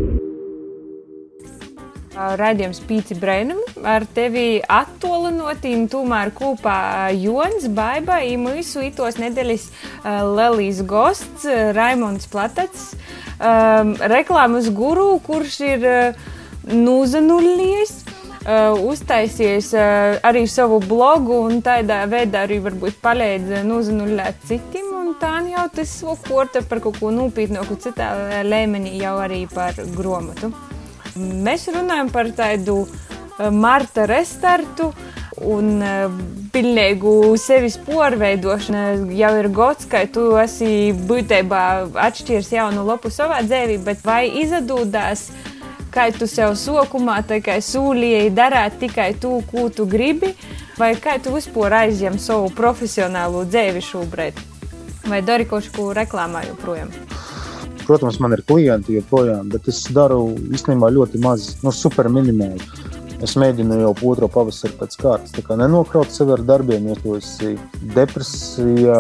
Raidījums Pīci Brainam ar tevi attolinotiem, tomēr kopā Jons, Baiba, Imūsu, Itos nedēļas Lelijas gosts, Raimonds Platats, reklāmas guru, kurš ir nuzanuļies. Uh, uztaisies uh, arī savu blogu un tādā veidā arī varbūt palīdz nozanuļēt citiem. Tā nu jau tas korta par kaut ko nopietnāku citā līmenī jau arī par gromatu. Mēs runājam par tādu eh, marta restartu un eh, pilnīgu sevis porveidošanu. Jau ir gads, ka tu esi būtībā atšķirs jaunu lapu savā dzīvē, bet vai izdodās, kā tu sev tikai sūlīji darāt tikai to, ko tu gribi, vai kā tu vispār aizņem savu profesionālo dzīvi šobrīd? Vai dari kaut ko reklāmā joprojām? Protams, man ir klienti joprojām, bet es daru īstenībā ļoti maz, no super minimāli. Es mēģinu jau otro pavasari pēc kārtas nenokraut sevi ar darbiem, jo tu esi depresijā,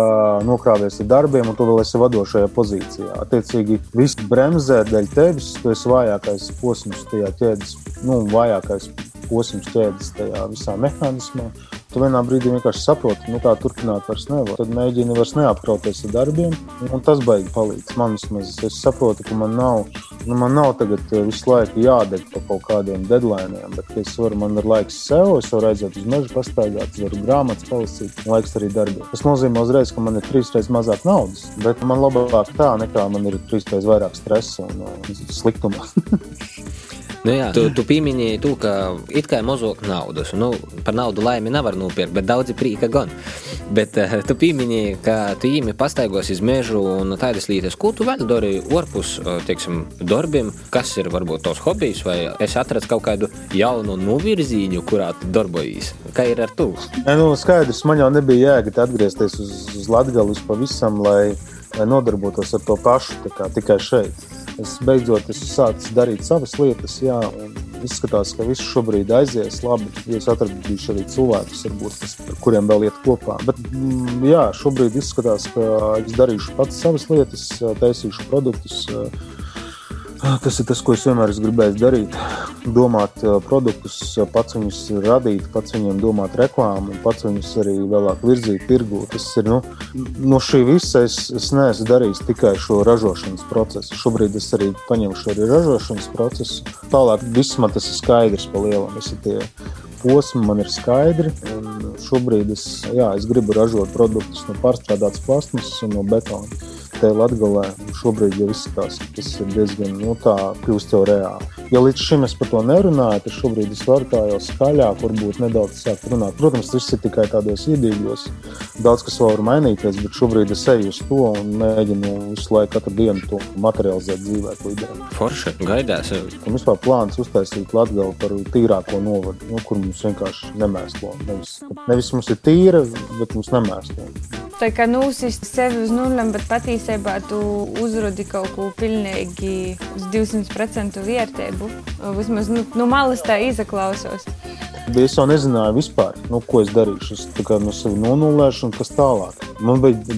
nokrāvies ar darbiem, un tu vēl esi vadošajā pozīcijā. Attiecīgi, viss bremzē dēļ tevis, tu esi vājākais posms tajā ķēdes, nu, vājākais posms ķēdes tajā visā mehānismā. Tu vienā brīdī vienkārši saproti, nu tā turpināt vairs nevar. Tad mēģini vairs neapkrauties ar darbiem, un tas baigi palīdz. Man vismaz es saprotu, ka man nav, nu, man nav tagad eh, visu laiku jādeg pa kaut kādiem deadlineiem, bet es varu, man ir laiks sev, es varu aiziet uz mežu pastaigāt, es varu grāmatas palasīt, un laiks arī darbiem. Tas nozīmē uzreiz, ka man ir trīs reizes mazāk naudas, bet man labāk tā, nekā man ir trīs reizes vairāk stresa un uh, sliktuma. Nu, jā, tu, tu pieminēji to, ka it kā ir mazāk naudas. Nu, par naudu laimi nevar nopirkt, bet daudzi prīka gan. Bet uh, tu pieminēji, ka tu īmi pastaigos iz mežu un tādas lietas. Ko tu vēl dari orpus, uh, teiksim, darbiem? Kas ir varbūt tos hobijs, vai es atradu kaut kādu jaunu novirzīņu, kurā tu darbojies? Kā ir ar to? Nu, skaidrs, man jau nebija jēga atgriezties uz, uz Latvijas pavisam, lai, lai nodarbotos ar to pašu, kā, tikai šeit. Es beidzot esmu sācis darīt savas lietas, jā, un izskatās, ka viss šobrīd aizies labi. Es atradīšu arī cilvēkus, varbūt, kas, ar kuriem vēl iet kopā. Bet mm, jā, šobrīd izskatās, ka es darīšu pats savas lietas, taisīšu produktus. Tas ir tas, ko es vienmēr esmu gribējis darīt. Domāt produktus, pats viņus radīt, pats viņiem domāt reklāmu, un pats viņus arī vēlāk virzīt tirgū. Tas ir nu, no šī visa es, es neesmu darījis tikai šo ražošanas procesu. Šobrīd es arī paņemšu arī ražošanas procesu. Tālāk viss man tas ir skaidrs pa lielam. Visi tie posmi man ir skaidri. Šobrīd es, jā, es gribu ražot produktus no pārstrādātas plasmasas un no betona te Latvijā šobrīd jau izskatās, ka tas ir diezgan nu, tā, kļūst jau reāli. Ja līdz šim es par to nerunāju, tad šobrīd es varu tā jau skaļāk, varbūt nedaudz sākt runāt. Protams, tas ir tikai tādos iedīgļos. Daudz kas var mainīties, bet šobrīd es eju uz to un mēģinu visu laiku, katru dienu to materializēt dzīvē. Forši gaidās. Un vispār plāns uztaisīt Latviju par tīrāko novadu, nu, kur mums vienkārši nemēslo. Nevis, nevis mums ir tīra, bet mums nemēslo. Tā kā nūsist sevi uz nulli, bet patiesībā tu uzrodi kaut ko pilnīgi uz 200% vērtību. Vismaz nu, no malas tā izaklausos. Es jau nezināju, vispār, nu, ko es darīšu. Es tikai no sevis nonulēšu, un kas tālāk. Man bija,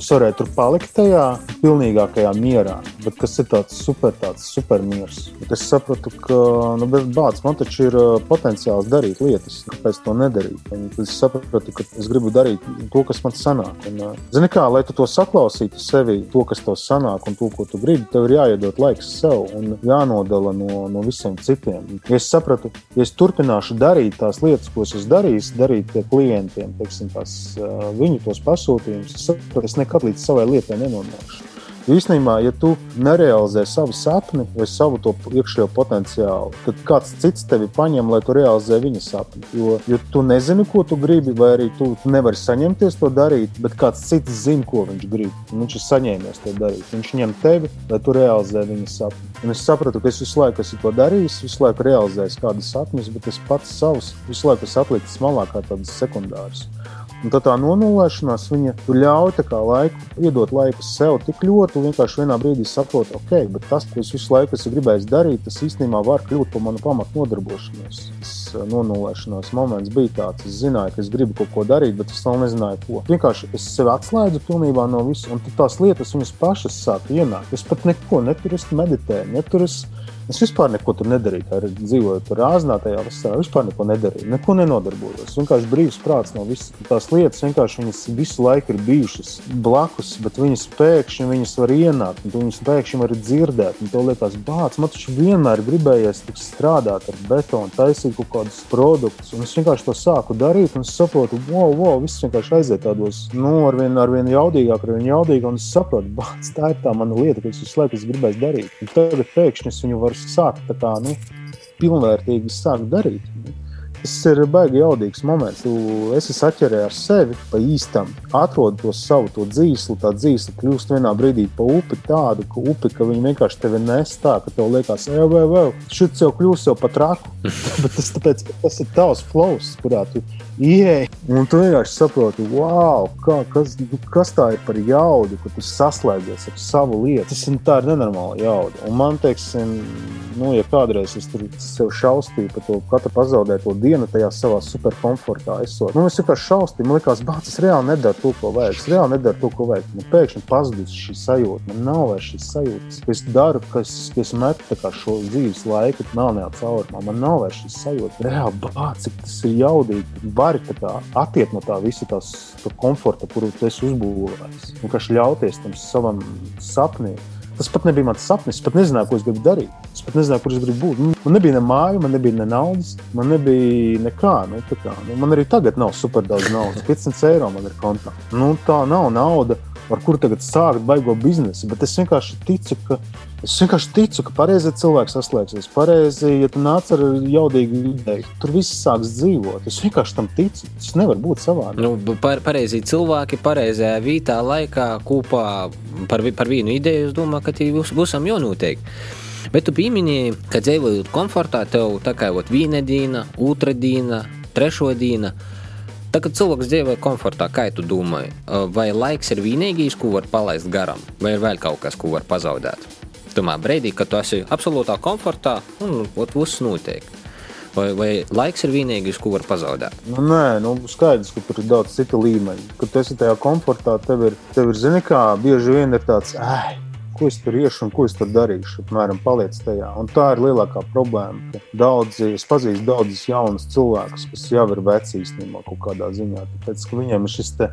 es varēju tur palikt tajā pilnīgākajā mierā, bet kas ir tāds super, tāds super miers. Bet es sapratu, ka, nu, bāc, man taču ir potenciāls darīt lietas, kāpēc to nedarīt. Un es sapratu, ka es gribu darīt to, kas man sanāk. Un, zini kā, lai tu to saklausītu sevi, to, kas tev sanāk un to, ko tu gribi, tev ir jāiedod laiks sev un jānodala no, no visiem citiem. Ja es sapratu, ja es turpināšu darīt, tās lietas, ko es darījis, darīt klientiem, teiksim, tās, viņu tos pasūtījumus. Es saprotu, es nekad līdz savai lietai nenonākšu. Jo īstenībā, ja tu nerealizē savu sapni vai savu iekšējo potenciālu, tad kāds cits tevi paņem, lai tu realizē viņa sapni. Jo, jo tu nezini, ko tu gribi, vai arī tu, tu nevari saņemties to darīt, bet kāds cits zina, ko viņš grib. Viņš ir saņēmies to darīt. Viņš ņem tevi, lai tu realizē viņa sapni. Un es sapratu, ka es visu laiku esmu to darījis, visu laiku realizējis kādas sapņus, bet es pats savus visu laiku esmu atlicis malā kā tādas sekundāras. Un tā, tā nonulēšanās viņa ļauj laiku, iedot laiku sev tik ļoti, un vienkārši vienā brīdī saprot, ok, bet tas, ko es visu laiku esmu gribējis darīt, tas īstenībā var kļūt par manu pamatu nodarbošanos. Eh, nonulēšanās moments bija tāds, es zināju, ka es gribu kaut ko darīt, bet es vēl nezināju, ko. Vienkārši es sevi atslēdzu pilnībā no visa, un tās lietas viņas pašas sāk ienākt. Es pat neko neturu, es meditēju, neturu. Es vispār neko tur nedarīju. Arī dzīvoju tur ārzemē, tajā vasarā. Vispār neko nedarīju. Neko nenodarbojos. Vienkārši brīvs prāts no visas tās lietas. Vienkārši viņas visu laiku ir bijušas blakus, bet viņas pēkšņi viņas var ienākt. Viņas pēkšņi var dzirdēt. Un tev liekas, bāc, man taču vienmēr gribējies strādāt ar betonu, taisīt kaut kādus produktus. Un es vienkārši to sāku darīt, un es saprotu, wow, wow, viss vienkārši aiziet tādos, nu, ar vien, ar vien jaudīgāk, ar vien jaudīgāk. Un es saprotu, bāc, tā ir tā mana lieta, ko es visu laiku gribēju darīt. Un tagad pēkšņi es viņu varu sākt tā kā, nu, pilnvērtīgi sākt darīt. Tas ir baigi jaudīgs moments. Tu esi saķerē ar sevi pa īstam, atrod to savu to dzīslu. Tā dzīsla kļūst vienā brīdī pa upi tādu, ka upi, ka vienkārši tevi nes tā, ka tev liekas, ej, vai, vai, šis jau kļūst jau pa traku. Bet tas tāpēc, ka tas ir tavs flows, kurā tu ieej. Un tu vienkārši saproti, wow, kā, kas, kas tā ir par jaudu, ka tu saslēdzies ar savu lietu. Tas ir tā ir nenormāla jauda. Un man, teiksim, nu, ja kādreiz es tur sev šausmīju par to katru pazaudēto dienu, tajā savā superkomfortā esot. Nu, es vienkārši šausmīju, man liekas, bācis, es reāli nedaru to, ko vajag. Es reāli nedaru to, ko vajag. Man pēkšņi pazudus šī sajūta. Man nav vairs šīs sajūtas. Es daru, kas es metu šo dzīves laiku melnajā caurumā. Man nav vairs šīs sajūtas. Reāli, bācis, tas ir jaudīgi. Vari atiet no tā visa tās komforta, kuru tu esi uzbūvējis. Vienkārši ļauties tam savam sapnim. Tas pat nebija mans sapnis. Es pat nezināju, ko es gribu darīt. Es pat nezināju, kur es gribu būt. Man nebija ne māja, man nebija ne naudas, man nebija nekā. Nu, kā, nu, man arī tagad nav super daudz naudas. 500 eiro man ir kontā. Nu, tā nav nauda ar kuru tagad sākt baigo biznesu. Bet es vienkārši ticu, ka, es vienkārši ticu, ka pareizi cilvēks saslēgsies. Pareizi, ja tu nāc ar jaudīgu ideju, tur viss sāks dzīvot. Es vienkārši tam ticu. Tas nevar būt savādāk. Nu, par, pareizi cilvēki, pareizajā vietā, laikā kopā par, par vienu ideju. Es domāju, ka tie būs, būsam jau noteikti. Bet tu pieminēji, ka dzīvojot komfortā, tev tā kā viena diena, otra diena, trešo diena. Tā kā cilvēks dzīvo komfortā, kā tu domā, vai laiks ir vienīgais, ko var palaist garām, vai ir vēl kaut kas, ko var pazaudēt? Tomēr brīdī, kad tu esi absolūtā komfortā, un ot, viss notiek. Vai, vai laiks ir vienīgais, ko var pazaudēt? Nu, nē, nu, skaidrs, ka tur ir daudz citu līmeņu. Kad tu esi tajā komfortā, tev ir, tev ir zini, kā bieži vien ir tāds, ah, ko es tur iešu un ko es tur darīšu. Apmēram, paliec tajā. Un tā ir lielākā problēma. Daudzi, es pazīstu daudzus jaunus cilvēkus, kas jau ir veci īstenībā kaut kādā ziņā. Tāpēc, ka viņiem ir šis te.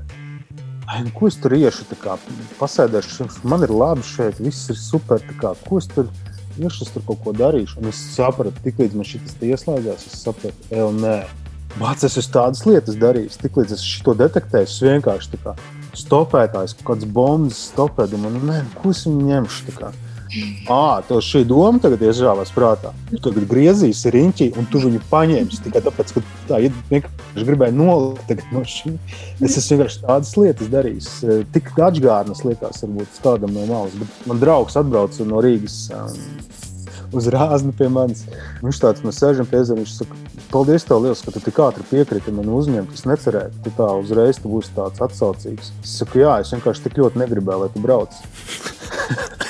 Ai, nu, ko es tur iešu? kā Pasēdēšu, man ir labi šeit, viss ir super. Kā, ko es tur iešu, es tur kaut ko darīšu? Un es sapratu, tiklīdz man šis ieslēdzās, es sapratu, ej, nē, Bācis, es esmu tādas lietas darījis. Tiklīdz es to detektēju, es vienkārši tā kā stopētājs, kaut kāds bombas stopē, domāju, nu, nē, ko es viņu ņemšu. Ah, tev šī doma tagad iežāvās prātā. Tu tagad griezīsi riņķī, un tu viņu paņemsi tikai tāpēc, ka tā ir vienkārši gribēju nolikt no šī. Es esmu vienkārši tādas lietas darījis. Eh, Tik atgādnas liekas, varbūt kādam no malas. Bet man draugs atbrauca no Rīgas. Um, uz rāzni pie manis. Viņš tāds mēs sēžam pie ezeras. Viņš saka, paldies, tev liels, ka tu tik ātri piekriti man uzņemt. Es necerēju, ka tu tā uzreiz tu būsi tāds atsaucīgs. Es saku, jā, es vienkārši tik ļoti negribēju, lai tu brauc.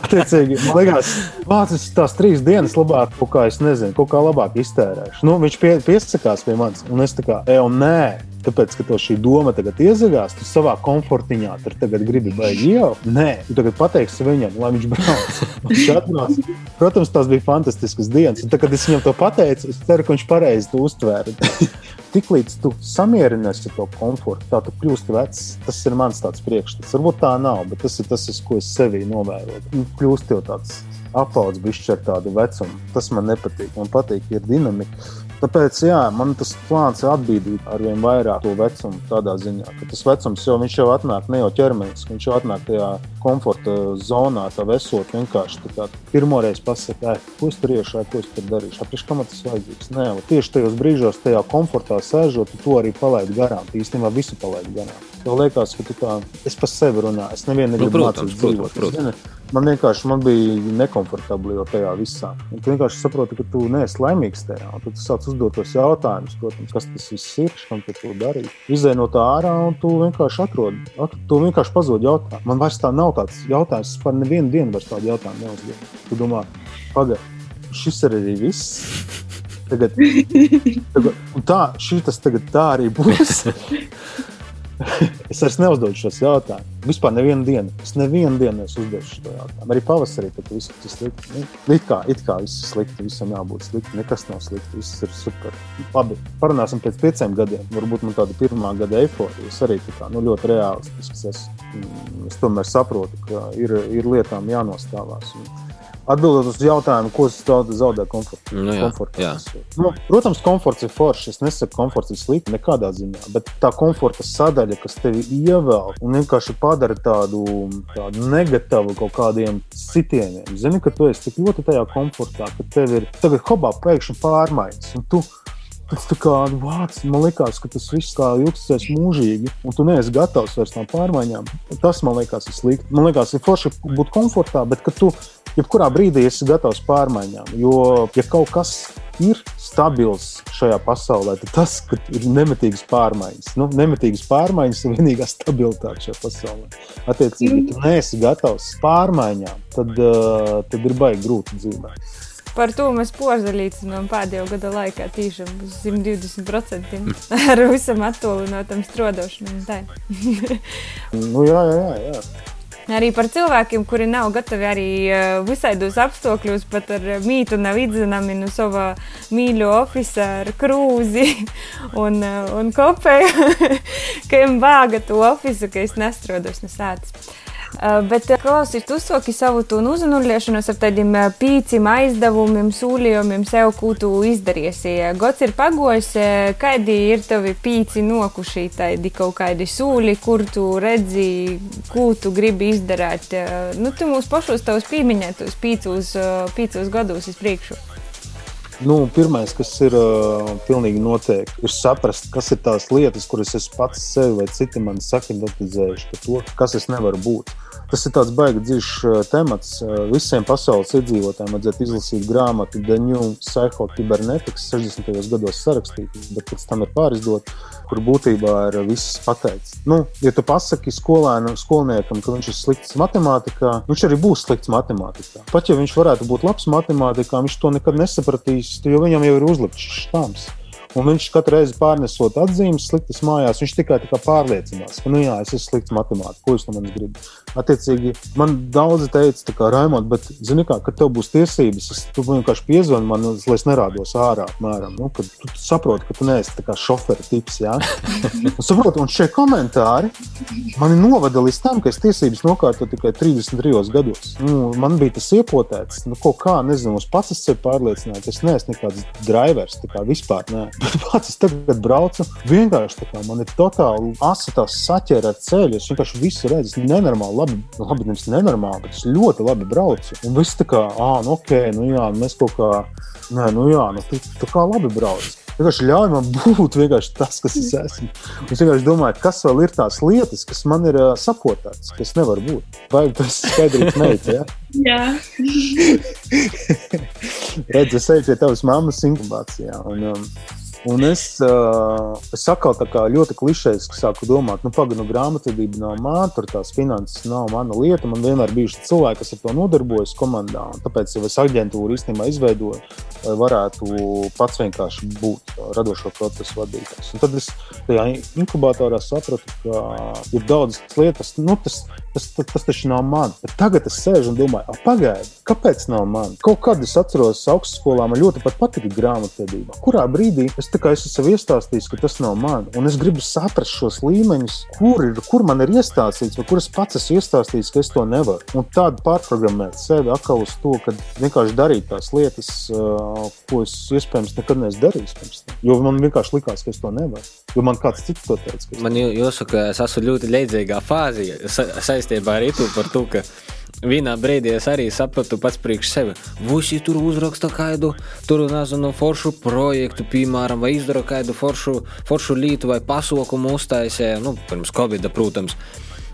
Attiecīgi, man liekas, vācis tās trīs dienas labāk, kaut kā nezinu, kaut kā labāk iztērēšu. Nu, viņš pie, piesakās pie manis, un es tā kā, ej, un nē. Tāpēc, ka tev šī doma tagad iezagās, tu savā komfortiņā tur tagad gribi baigi jau. Nē, tu tagad pateiksi viņam, lai viņš brauc. Viņš atbrauc. Protams, tās bija fantastiskas dienas. Un tad, kad es viņam to pateicu, es ceru, ka viņš pareizi to uztvēra. Tiklīdz tu samierinies ar to komfortu, tā tu kļūsti vecs. Tas ir mans priekšstats. Varbūt tā nav, bet tas ir tas, ko es sevī novēroju. Nu, Kļūst jau tāds apaudzis, bišķi ar tādu vecumu. Tas man nepatīk. Man patīk, ir dinamika. Tāpēc jā, man tas plāns ir atbīdīt ar vien vairāk to vecumu, tādā ziņā, ka tas vecums jau, jau atnāk ne jau ķermenis, viņš jau atnāk tajā komforta zonā, tā vesot vienkārši. tā kā Pirmoreiz pasakā, ko es tur iešu, ko es tur darīšu, apgleznota, kam tas vajadzīgs. Nē, tieši tajos brīžos, tajā komfortā sēžot, tu to arī palaidi garām. Tu īstenībā visu palaidi garām. Tev liekas, ka tu tā, es par sevi runāju, es nevienu Nu, protams, dzīvot. protams. Zini, Man vienkārši man bija nekomfortabli jau tajā visā. Un tu vienkārši saproti, ka tu neesi laimīgs tajā. Un tad tu sāc uzdot tos jautājumus, protams, kas tas viss ir, kam tu to darīji. Izej no tā ārā un tu vienkārši atrod. At, tu vienkārši pazūd jautājumu. Man vairs tā nav tāds jautājums, es par nevienu dienu vairs tādu jautājumu neuzdevu. Tu domā, pagaidi, šis ir arī viss. Tagad, tagad, tā, šitas tagad tā arī būs. Es vairs neuzdodu šos jautājumus. Vispār nevienu dienu. Es nevienu dienu neuzdevu šo jautājumu. Arī pavasarī, kad viss ir slikti. Nu, It kā, it kā viss ir slikti, visam jābūt slikti. Nekas nav slikti, viss ir super. Labi, parunāsim pēc pieciem gadiem. Varbūt man tāda pirmā gada eifórija. Es arī kā, nu, ļoti realistisks esmu. Mm, Es tomēr saprotu, ka ir, ir lietām jānostāvās. Un Atbildot uz jautājumu, ko es zaudēju, komfortu. Nu jā, komforta jā. Nu, protams, komforts ir foršs. Es nesaku, komforts ir slikti nekādā ziņā, bet tā komforta sadaļa, kas tevi ievēl un vienkārši padara tādu, tādu negatīvu kaut kādiem sitieniem. Zini, ka tu esi tik ļoti tajā komfortā, ka tev ir tagad hobā pēkšņi pārmaiņas. Tas tā kā vārds, man liekas, ka tas viss kā ilgsies mūžīgi, un tu neesi gatavs vairs tam pārmaiņām. Tas man liekas, ir slikti. Man liekas, ir forši būt komfortā, bet ka tu jebkurā brīdī esi gatavs pārmaiņām. Jo, ja kaut kas ir stabils šajā pasaulē, tad tas ir nemitīgas pārmaiņas. Nu, nemitīgas pārmaiņas ir vienīgā stabilitāte šajā pasaulē. Attiecīgi, ja tu neesi gatavs pārmaiņām, tad, uh, tad ir baigi grūti dzīvot. Par to mēs porzelīcinām pēdējo gada laikā tīšām uz 120% ar visam attālinātam strodošanam. Tā. Nu, jā, jā, jā. Arī par cilvēkiem, kuri nav gatavi arī eh, visādos apstākļos, pat ar mītu nav izzināmi no sava mīļo oficiāla, ar krūzi un, eh, un kopēju, ka viņam vāga to oficiālu, ka es nestrodos no sācis. Uh, bet klausies, tu soki savu to uzanulēšanos ar tādiem uh, pīcim aizdevumiem, sūlījumiem sev, ko tu izdarīsi. Gods ir pagojis, kādi ir tavi pīci nokuši, tādi kaut kādi sūli, kur tu redzi, ko tu gribi izdarīt. Nu, tu mūs pašos tavus pieminētos pīcos, pīcos gados uz priekšu. Nu, Pirmais, kas ir uh, pilnīgi noteikti, ir saprast, kas ir tās lietas, kuras es pats sev vai citi man sakrimatizējuši par to, kas es nevaru būt. Tas ir tāds baigi dziļš uh, temats. Uh, visiem pasaules iedzīvotājiem vajadzētu izlasīt grāmatu The New Psycho Cybernetics 60. gados sarakstīta, bet pēc tam ir pārizdota, kur būtībā ir viss pateikts. Nu, ja tu pasaki skolēnu, skolniekam, ka viņš ir slikts matemātikā, viņš arī būs slikts matemātikā. Pat ja viņš varētu būt labs matemātikā, viņš to nekad nesapratīs, jo viņam jau ir uzlikts štāms. Un viņš katru reizi pārnesot atzīmes sliktas mājās, viņš tikai pārliecinās, ka, nu jā, es esmu slikts matemātikā, ko jūs no manis gribat. Attiecīgi, man daudzi teica, ka, Raimond, bet, zini, kā, kad tev būs tiesības, es, tu vienkārši piezvani man, lai es nerādos ārā, apmēram, nu, kad tu saproti, ka tu neesi tā kā šoferi tips, jā. un, saproti, un šie komentāri mani novada līdz tam, ka es tiesības nokārtoju tikai 33 gados. Nu, man bija tas iepotēts, nu, kaut kā, nezinu, es pats esmu pārliecināts, es neesmu nekāds drivers, tā kā vispār, nē. Bet pats es tagad braucu, vienkārši tā kā man ir totāli asitās saķēra ar ceļu. Es vienkārši visu redzu, es nenormāli labi, labi nevis nenormāli, bet es ļoti labi braucu. Un viss tā kā, ah, nu ok, nu jā, mēs kaut kā, nē, nu jā, nu tā, tā kā labi brauc. Vienkārši ļauj man būt tas, kas es esmu. Es vienkārši domāju, kas vēl ir tās lietas, kas man ir uh, sapotātas, kas nevar būt. Vai tas ir skaidrs, meita? Ja? Jā. Redzi, es eju pie tavas mammas inkubācijā. Un, um, Un es, uh, es atkal ļoti klišejiski sāku domāt, nu, pagaidi, nu, grāmatvedība nav mana, tur tās finanses nav mana lieta. Man vienmēr bija cilvēki, kas ar to nodarbojas komandā. Tāpēc jau es aģentūru īstenībā izveidoju, lai varētu pats vienkārši būt radošo procesu vadītājs. Un tad es tajā inkubatorā sapratu, ka ir daudzas lietas, nu, tas, tas, tas, tas taču nav man. Bet tagad es sēžu un domāju, pagaidi, kāpēc nav man? Kaut kad es atceros, augstskolā man ļoti patika grāmatvedība. Kurā brīdī es tā kā es sev iestāstīju, ka tas nav man. Un es gribu saprast šos līmeņus, kur, ir, kur man ir iestāstīts, vai kur es pats esmu iestāstījis, ka es to nevaru. Un tādu pārprogrammēt sevi atkal uz to, ka vienkārši darīt tās lietas, ko es iespējams nekad neesmu darījis pirms tam. Jo man vienkārši likās, ka es to nevaru. Jo man kāds cits to teica. Man jāsaka, es esmu ļoti leidzīgā fāzē sa saistībā ar to, to ka vienā brīdī es arī sapratu pats priekš sevi. Visi tur uzraksta kādu, tur nezinu, foršu projektu, piemēram, vai izdara kādu foršu, foršu lītu vai pasaukumu uztaisīja, nu, pirms Covid, protams.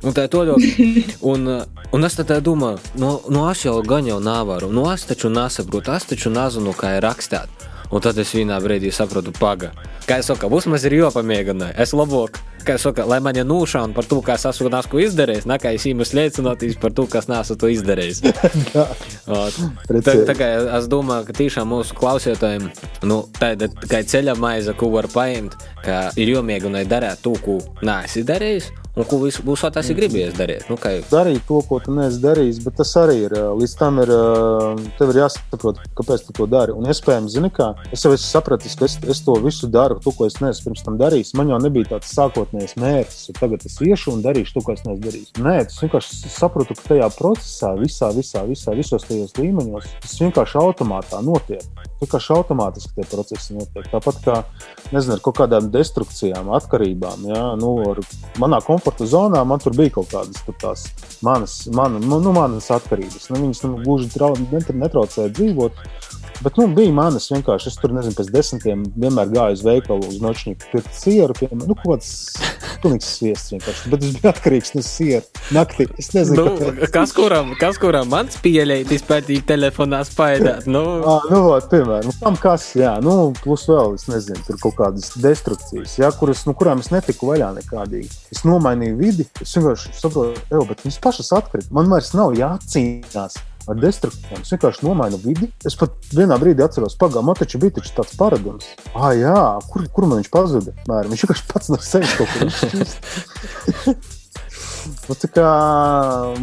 Un tā ir ļoti. Un, un es tā domāju, no, no es jau gan jau nevaru, no es taču nesaprotu, es taču nezinu, kā ir rakstīt. Un tad es vienā brīdī sapratu, paga. Kā jau teicu, vismaz ir jāpamēģina. Es labāk, kā jau teicu, lai man ir nūšana par to, kas esmu nesko izdarījis, nekā es īmus liecinātīs par to, kas nesu to izdarījis. tā, tā kā es domāju, ka tiešām mūsu klausītājiem nu, tāda kā ceļa maize, ko var paņemt, ka ir jāmēģina darīt to, ko neesi darījis. Un ko visu būs tas gribējis darīt? Nu, kā... Darīt to, ko tu neesi darījis, bet tas arī ir. Līdz tam ir, tev ir jāsaprot, kāpēc tu to dari. Un iespējams, zini, kā es jau esmu sapratis, ka es, es to visu daru, to, ko es neesmu pirms tam darījis. Man jau nebija tāds sākotnējs mērķis, ka tagad es iešu un darīšu to, ko es neesmu darījis. Nē, es vienkārši sapratu, ka tajā procesā, visā, visā, visā visos tajos līmeņos, tas vienkārši automātā notiek. Vienkārši automātiski tie procesi notiek. Tāpat kā nezinu, ar kaut kādām destrukcijām, atkarībām. Ja? Nu, manā komforta zonā man tur bija kaut kādas tās manas, man, nu, manas atkarības. Nu, viņas nu, gluži netraucēja dzīvot. Bet nu, bija manas vienkārši. Es tur nezinu, pēc desmitiem vienmēr gāju uz veikalu, uz nočņiku, pirkt sieru. Piemēram, nu, kaut kāds pilnīgs sviests vienkārši. Bet es biju atkarīgs no siera naktī. Es nezinu, nu, kāpēc. kas kuram, kas kuram mans pieļautīs pētīt telefonā spaidāt. Nu, à, nu, vat, piemēram, nu, tam kas, jā, nu, plus vēl, es nezinu, tur kaut kādas destrukcijas, jā, kuras, nu, kurām es netiku vaļā nekādīgi. Es nomainīju vidi, es vienkārši saprotu, ej, bet viņas pašas atkrīt. Man vairs nav jācīnās ar destrukcijām. Es vienkārši nomainu vidi. Es pat vienā brīdī atceros, pagaidi, man taču bija taču tāds paradums. Ah, jā, kur, kur man viņš pazuda? Mēram. Viņš vienkārši pats no sevis kaut kur izšķīst. Nu, kā,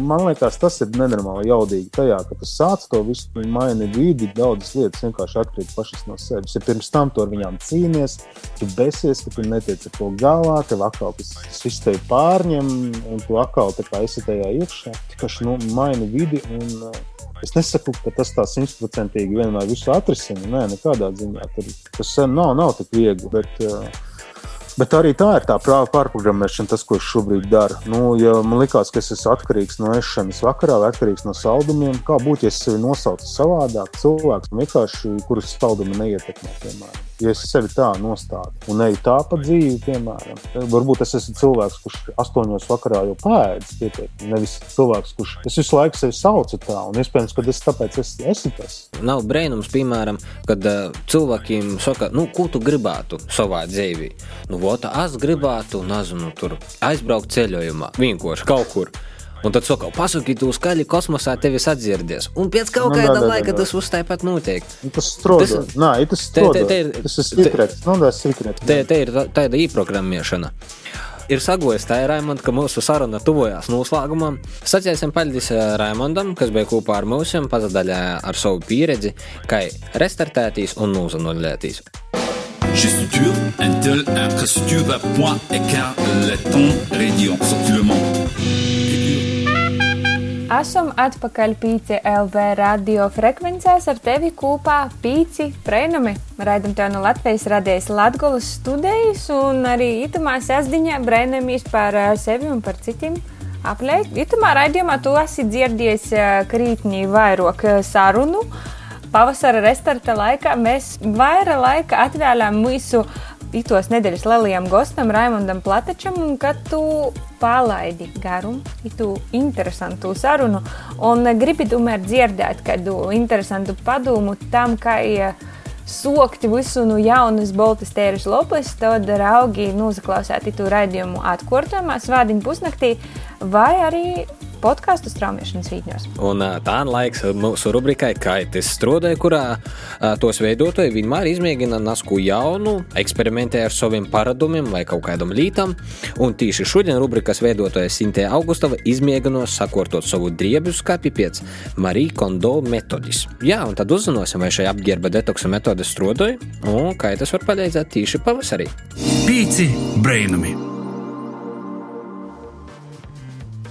man liekas, tas ir nenormāli jaudīgi tajā, ka tu sāc to visu, tu maini vidi, daudzas lietas vienkārši atkrīt pašas no sevis. Ja pirms tam tu ar viņām cīnies, tu besies, ka tu netiec ar to galā, tev atkal tas, tas viss tevi pārņem, un tu atkal esi tajā iekšā. Tikai nu, maini vidi. Un, uh, Es nesaku, ka tas tā simtprocentīgi vienmēr visu atrisina. Nē, nekādā ziņā. Tur, tas nav, nav tik viegli. Bet, uh, Bet arī tā ir tā pārprogrammēšana, tas, ko es šobrīd daru. Nu, ja man liekas, ka es esmu atkarīgs no ēšanas vakarā vai atkarīgs no saldumiem, kā būtu, ja es sevi nosaucu savādāk, cilvēks vienkārši, kurus saldumi neietekmē, piemēram. Ja es sevi tā nostādu un eju tā pa dzīvi, piemēram, varbūt es esmu cilvēks, kurš astoņos vakarā jau pēdas pietiekami. Nevis cilvēks, kurš es visu laiku sevi saucu tā, un iespējams, ka es tāpēc es, esmu tas. Nav brīnums, piemēram, kad uh, cilvēkiem saka, nu, ko tu gribētu savā dzīvē. Nu, vota, es gribētu, nezinu, tur aizbraukt ceļojumā, vienkārši kaut kur. Un tad saka, pasaki, tu skaļi kosmosā tevis atdzirdies. Un pēc kaut Nu, kāda da, da, laika da. tas uzstāja notiek. Nu, Tas strādā. Nē, tas strādā. Tas ir secrets. Nu, tas ir secrets. Te, ir tā- tāda īprogrammēšana. Ir sagojis tā, Raimond, ka mūsu saruna tuvojās noslēgumam. Sacīsim paldies eh, Raimondam, kas bija kopā ar mums, pazadaļā ar savu pieredzi, kā restartētīs un nozanolētīs. Gestuture, Intel, infrastructure, point, écart, letton, radio, sortillement. Esam atpakaļ pīci LV radio frekvencēs ar tevi kopā pīci brēnumi. Raidam tev no Latvijas radijas Latgolas studijas un arī itamā sēsdiņā brēnamies par eh, sevi un par citiem. Aplēkt. Itamā raidījumā tu esi dzirdējis eh, krītnī vairāk eh, sarunu. Pavasara restarta laikā mēs vairāk laika atvēlējām mūsu itos nedēļas lielajam gostam, Raimondam Platačam, un kad tu palaidi garumu, itu interesantu sarunu, un gribi tomēr dzirdēt kādu interesantu padomu tam, kā eh, sokti visu no jaunas boltas tēras lopas, tad raugi nozaklausēt itu raidījumu atkārtojumā svādiņu pusnaktī vai arī podkāstu straumēšanas rītņos. Un tā ir laiks mūsu rubrikai Kaitis strādāja, kurā tos veidotāji vienmēr izmēģina nasku jaunu, eksperimentē ar saviem paradumiem vai kaut kādam lītam. Un tieši šodien rubrikas veidotāja Sintē Augustava izmēģinos sakortot savu driebu skapi pēc Marija Kondo metodis. Jā, un tad uzzināsim, vai šai apģērba detoksa metode strādāja un kā tas var palīdzēt tieši pavasarī. Pīci brainami!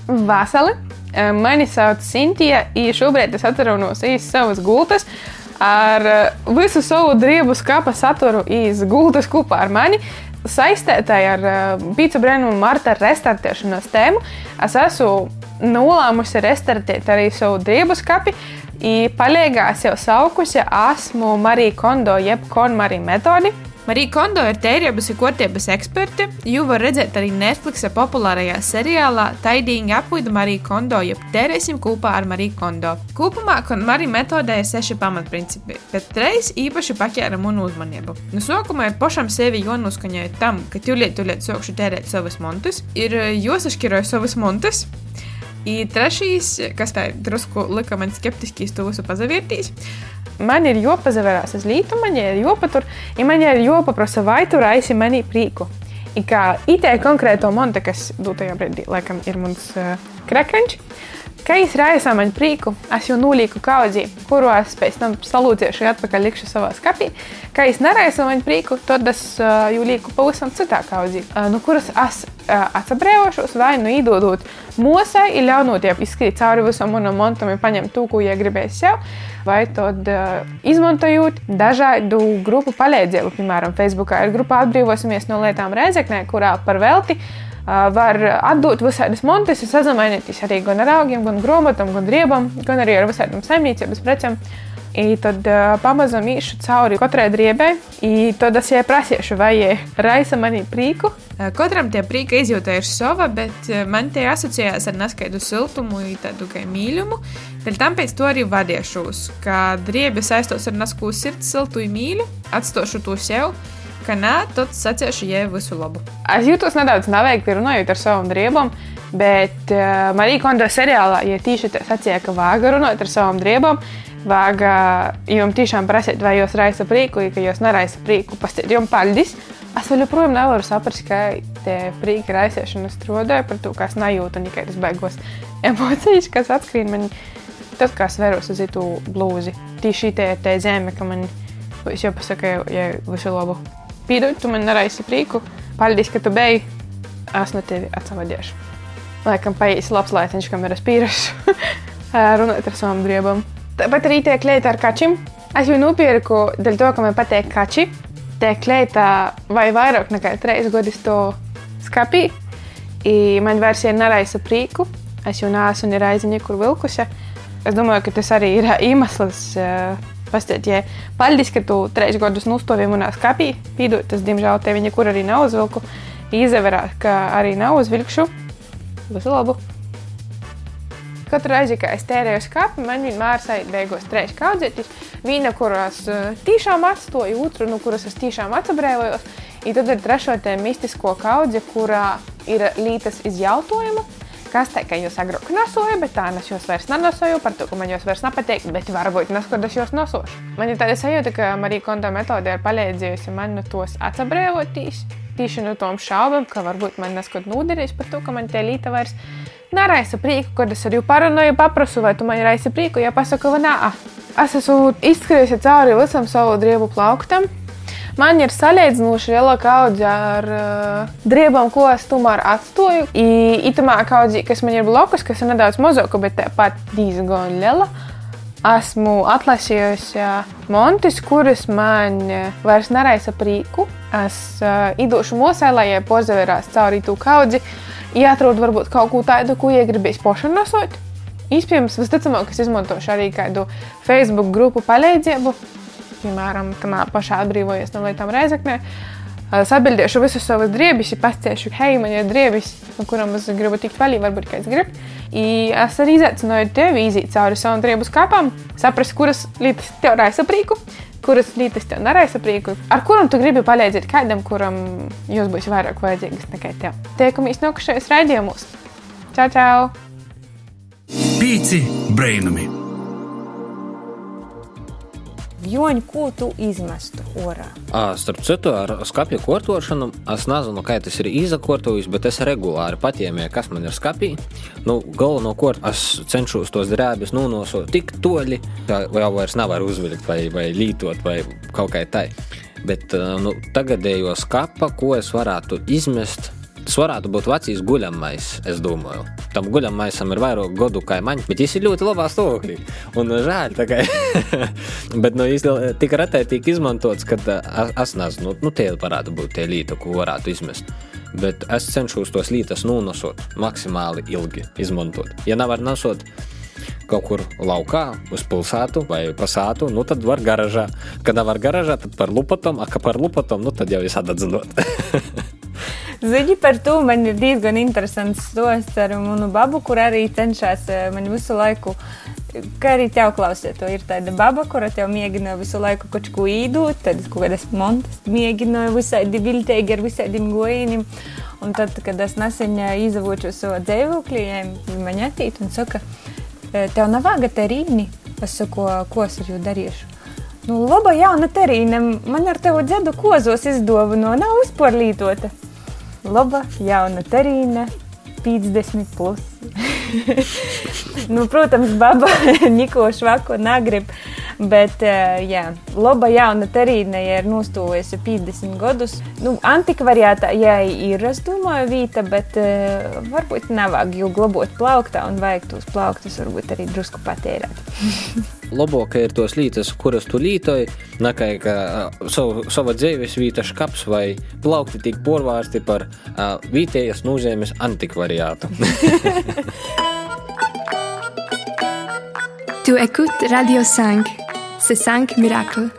Vasali. Eh, Mani sauc Sintīna, un šobrīd es atrodos iz savas gultas ar eh, visu savu drību skapa saturu iz gultas kopā ar mani. Saistētāji ar eh, pīci brēnu un marta restartēšanas tēmu, es esmu nolēmusi restartēt arī savu drību skapi. I palīgās jau saukusi esmu Marija Kondo, jeb Konmarija metodi. Marija Kondo ir tērības un kārtības eksperte. Jūs varat redzēt arī Netflix populārajā seriālā Taidīgi apvida Marija Kondo, jeb tērēsim kopā ar Mariju Kondo. Kopumā Marija metodē ir seši pamatprincipi, bet reiz īpaši paķēra manu uzmanību. No sākuma ir pašam sevi jānoskaņoja tam, ka tūlīt, tūlīt sākšu tērēt savas montus, ir jāsašķiroja savas montus. I trešais, kas tā drusku lika man skeptiski, to visu pazavērtīs. Man ir jāpazaverās uz lītu, man ir jāpatur, ja man ir jāpaprasa, vai tu raisi manī prieku. I kā itē konkrēto monte, kas dotajā brīdī, laikam, ir mans uh, krekrenč, ka es raisu man prieku, es jau nulīku kaudzī, kuru es pēc tam salūciešu atpakaļ likšu savā skapī. Ka es neraisu man prieku, tad es uh, jau lieku pavisam citā kaudzī, uh, no kuras es uh, atsabrēvošos vai nu īdodot mosai, ir ļaunot jau izskrīt cauri visam manam montam un paņemt to, ko ja gribēs sev vai tad uh, izmantojot dažādu grupu palīdzību. Piemēram, Facebookā ir grupa Atbrīvosimies no lietām Reizeknē, kurā par velti var atdot visādas montes, sazināties arī gan ar augiem, gan grāmatām, gan driebam, gan arī ar visādām saimniecības precēm. I tad pamazām īšu cauri katrai driebai, i tad es jai prasīšu, vai jai raisa manī. Eh, Katram tie prīka izjūta ir sava, bet man tie asociējās ar neskaidu siltumu, un tādu kā mīlumu. Dēļ tam pēc to arī vadiešos, ka driebi saistos ar nasku sirds siltu un mīļu, atstošu to sev, ka nē, tad saciešu jai visu labu. Es jūtos nedaudz neveikti runājot ar savām driebām, bet uh, Marija Kondo seriālā, ja tā sacīja, ka vāga runāt ar savām driebām, vāga jums tiešām prasīt, vai jūs raisa prieku, ja jūs neraisa prieku, pastāstiet jums paldies. Es vēl joprojām nevaru saprast, kā tie prīki ir aizsiešana strādāja par to, kas nejūta tas beigās emocijas, kas atskrien man. Tas, kā es veros uz itu blūzi, tieši tie ir tie zemi, ka man pasaku, ja visu labu. Pīdod, tu man neraisi prīku, paldies, ka tu beigi, es no tevi atsavadīšu. Laikam paies labs laiciņš, kam ir es pīrašu runāt ar savam driebam. Tāpat arī tie klieti ar kačim. Es jau nopirku dēļ to, ka man patīk kači. Tie klieti vai vairāk nekā trīs gadus to skapī. Man vairs ir neraisa prīku. Es jau neesmu ne reizi nekur vilkusi. Es domāju, ka tas arī ir iemesls. Uh, Pastāstiet, ja paldies, ka tu trīs gadus nustāvēji manā skapī. Pīdot, tas, diemžēl, tevi nekur arī nav uzvilku. Izaverā, ka arī nav uzvilkšu. Visu labu! Katru reizi, kad es tērēju skāpi, man vienmēr ir beigās trīs kaudzētis. Viena, kuras uh, tiešām atstoju, otru, no kuras es tiešām atsabrēvojos. Un tad ir trešo tā mistisko kaudzi, kurā ir lītas izjautojuma. Kas tā, ka jūs agrāk nesoju, bet tā es jūs vairs nenosoju, par to, ka man jūs vairs nepatīk, bet varbūt neskatoties jūs nosošu. Man ir tāda sajūta, ka Marija Konta metode ir palīdzējusi man no tos atsabrēvotīs. Tieši no tom šaubām, ka varbūt man neskot noderēs par to, ka man tie līta vairs neraisa prieku, kad es arī parunāju, paprasu, vai tu man raisi prieku, ja pasaku, ka nē, es esmu izskrējusi cauri visam savu driebu plauktam. Man ir salīdzinoši liela kaudze ar uh, driebām, ko es tomēr atstāju. Itamā kaudzī, kas man ir blakus, kas ir nedaudz mazāka, bet tāpat diezgan liela. Esmu atlasījusi montus, kuras man vairs neraisa prieku. Es uh, idošu mosē, lai jie pozavērās cauri tū kaudzi. Jāatrod varbūt kaut ko tādu, ko iegribīs pošanosot. Iespējams, visticamāk, es izmantošu arī kādu Facebook grupu palīdzību, piemēram, tamā pašā atbrīvojies no lietām Reizeknē. Sabildīšu visus savus driebus, pastāstīšu, hei, man ir driebis, no kuram es gribu tikt vaļā, varbūt kāds grib. I es arī izaicināju tevi iziet cauri savam driebu skāpam, saprast, kuras lietas tev raisa prieku, kuras lietas tev neraisa prieku, ar kuram tu gribi palīdzēt kādam, kuram jūs būs vairāk vajadzīgas nekā tev. Tiekamies nākamajos raidījumos. Čau, čau! Pīci brainami! Joņi, ko tu izmestu orā? Starp citu, ar skāpju kortošanu es nezinu, kā tas ir izakortojis, bet es regulāri patiemēju, kas man ir skāpī. Nu, Galvenokārt es cenšos tos drēbes nonosot tik toļi, ka jau vairs nevaru uzvilkt vai, vai lītot vai kaut kā tā. Bet nu, tagadējo skapa, ko es varētu izmest, Tas varētu būt vecīs guļamais, es domāju. Tam guļamaisam ir vairāk gadu kā man, bet viņš ir ļoti labā stāvoklī. Un žēl, ka bet nu, īstenībā tik retai tiek izmantots, ka es nezinu, nu, tie varētu būt tie līti, ko varētu izmest. Bet es cenšos tos lītas nonosot maksimāli ilgi izmantot. Ja nevar nesot, kaut kur laukā, uz pilsētu vai pasātu, nu tad var garažā. Kad nevar garažā, tad par lupatom, a ka par lupatom, nu tad jau visādi atzinot. Ziņa par to man ir diezgan interesants stosts ar manu babu, kur arī cenšas eh, man visu laiku. Kā arī tev klausiet, to ir tāda baba, kura tev mēģina visu laiku kaut ko īdot, tad kaut kādas montas mēģina visādi viltīgi ar visādiem gojieniem. Un tad, kad es nesen eh, izavoču savu dzīvokli, man atīt un saka, eh, tev nav vāga terīni. Es saku, ko es ar jū darīšu? Nu, laba jauna terīna, man ar tevu dzēdu kozos izdovano, nav uzporlītota laba, jauna terīna, 50 plus. nu, protams, baba Niko švako negrib, bet, eh, jā, laba jauna terīna, ja ir nostūvējusi 50 gadus. Nu, antikvariātā, jā, ir, es domāju, vīta, bet uh, varbūt nevajag jau glabot plauktā un vajag tos plauktus varbūt arī drusku patērēt. labāk ir tos lītas, kuras tu lītoji, nekā ka savu, sava dzīves vīta škaps vai plaukti tik porvārsti par uh, vietējas nozīmes antikvariātu. tu écoutes Radio 5, c'est 5 miracles.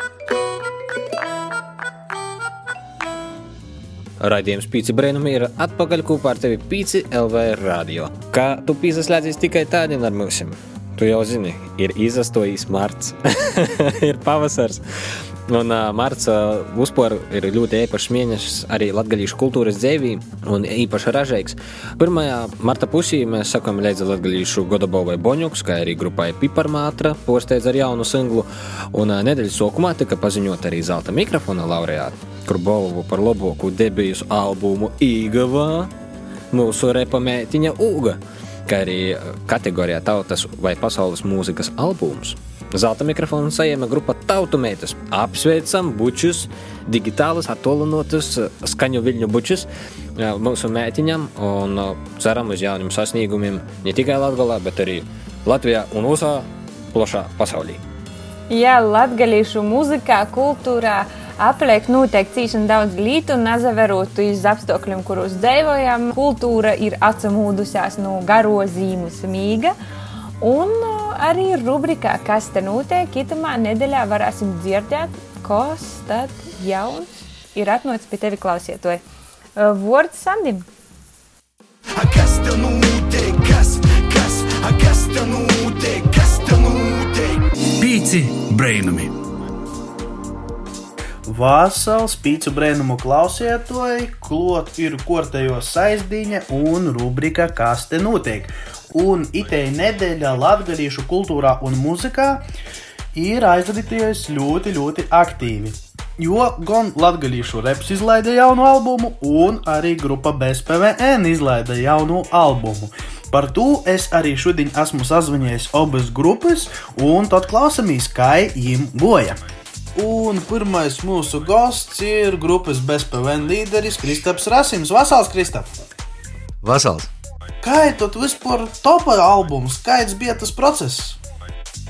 Raidījums Pīci Brēnumi ir atpakaļ kopā ar tevi Pīci LV radio. Kā tu piesaistīsies tikai tādien ar mums? Tu jau zini, ir izastojis marts, ir pavasars. Un uh, marts uh, uzpār ir ļoti īpašs mēnesis arī latviešu kultūras dzīvī un īpaši ražīgs. Pirmajā marta pusī mēs sakām līdzi latviešu Godabovai Boņuks, kā arī grupai Piparmātra, posteidz ar jaunu singlu. Un uh, nedēļas sākumā tika paziņot arī zelta mikrofona laureāti, kur balvu par labāko debiju albumu Īgavā mūsu repamētiņa Uga, kā arī kategorijā tautas vai pasaules mūzikas albums. Zelta mikrofonu saņēma grupa Tautumētas. Apsveicam bučus, digitālus, attālinotus skaņu viļņu bučus mūsu mētiņam un ceram uz jauniem sasniegumiem ne tikai Latvijā, bet arī Latvijā un visā plašā pasaulē. Jā, latviešu mūzikā, kultūrā apliek noteikti cīši un daudz un nezaverot uz apstākļiem, kuros dzīvojam. Kultūra ir atsamūdusies no garo zīmu smīga. Un arī rubrikā, kas te notiek, itamā nedēļā varēsim dzirdēt, kas tad jauns ir atnācis pie tevi klausietoji. Vārds Sandim. Kas te notiek? Kas, kas, kas te notiek? Kas te notiek? Pīci brainami. Vasals pīcu brēnumu klausietoji, klot ir kortējos saizdiņa un rubrika Kas te notiek. Un itēja nedēļa latgadījušu kultūrā un muzikā ir aizvadīties ļoti, ļoti aktīvi. Jo gan latgadījušu reps izlaida jaunu albumu, un arī grupa BSPVN izlaida jaunu albumu. Par to es arī šodien esmu sazvanījis abas grupas, un tad klausāmies, kā viņiem goja. Un pirmais mūsu gosts ir grupas BSPVN līderis Kristaps Rasims. Vasals, Kristap! Vasals! Kā ir tad vispār topa albums? Kāds bija tas process?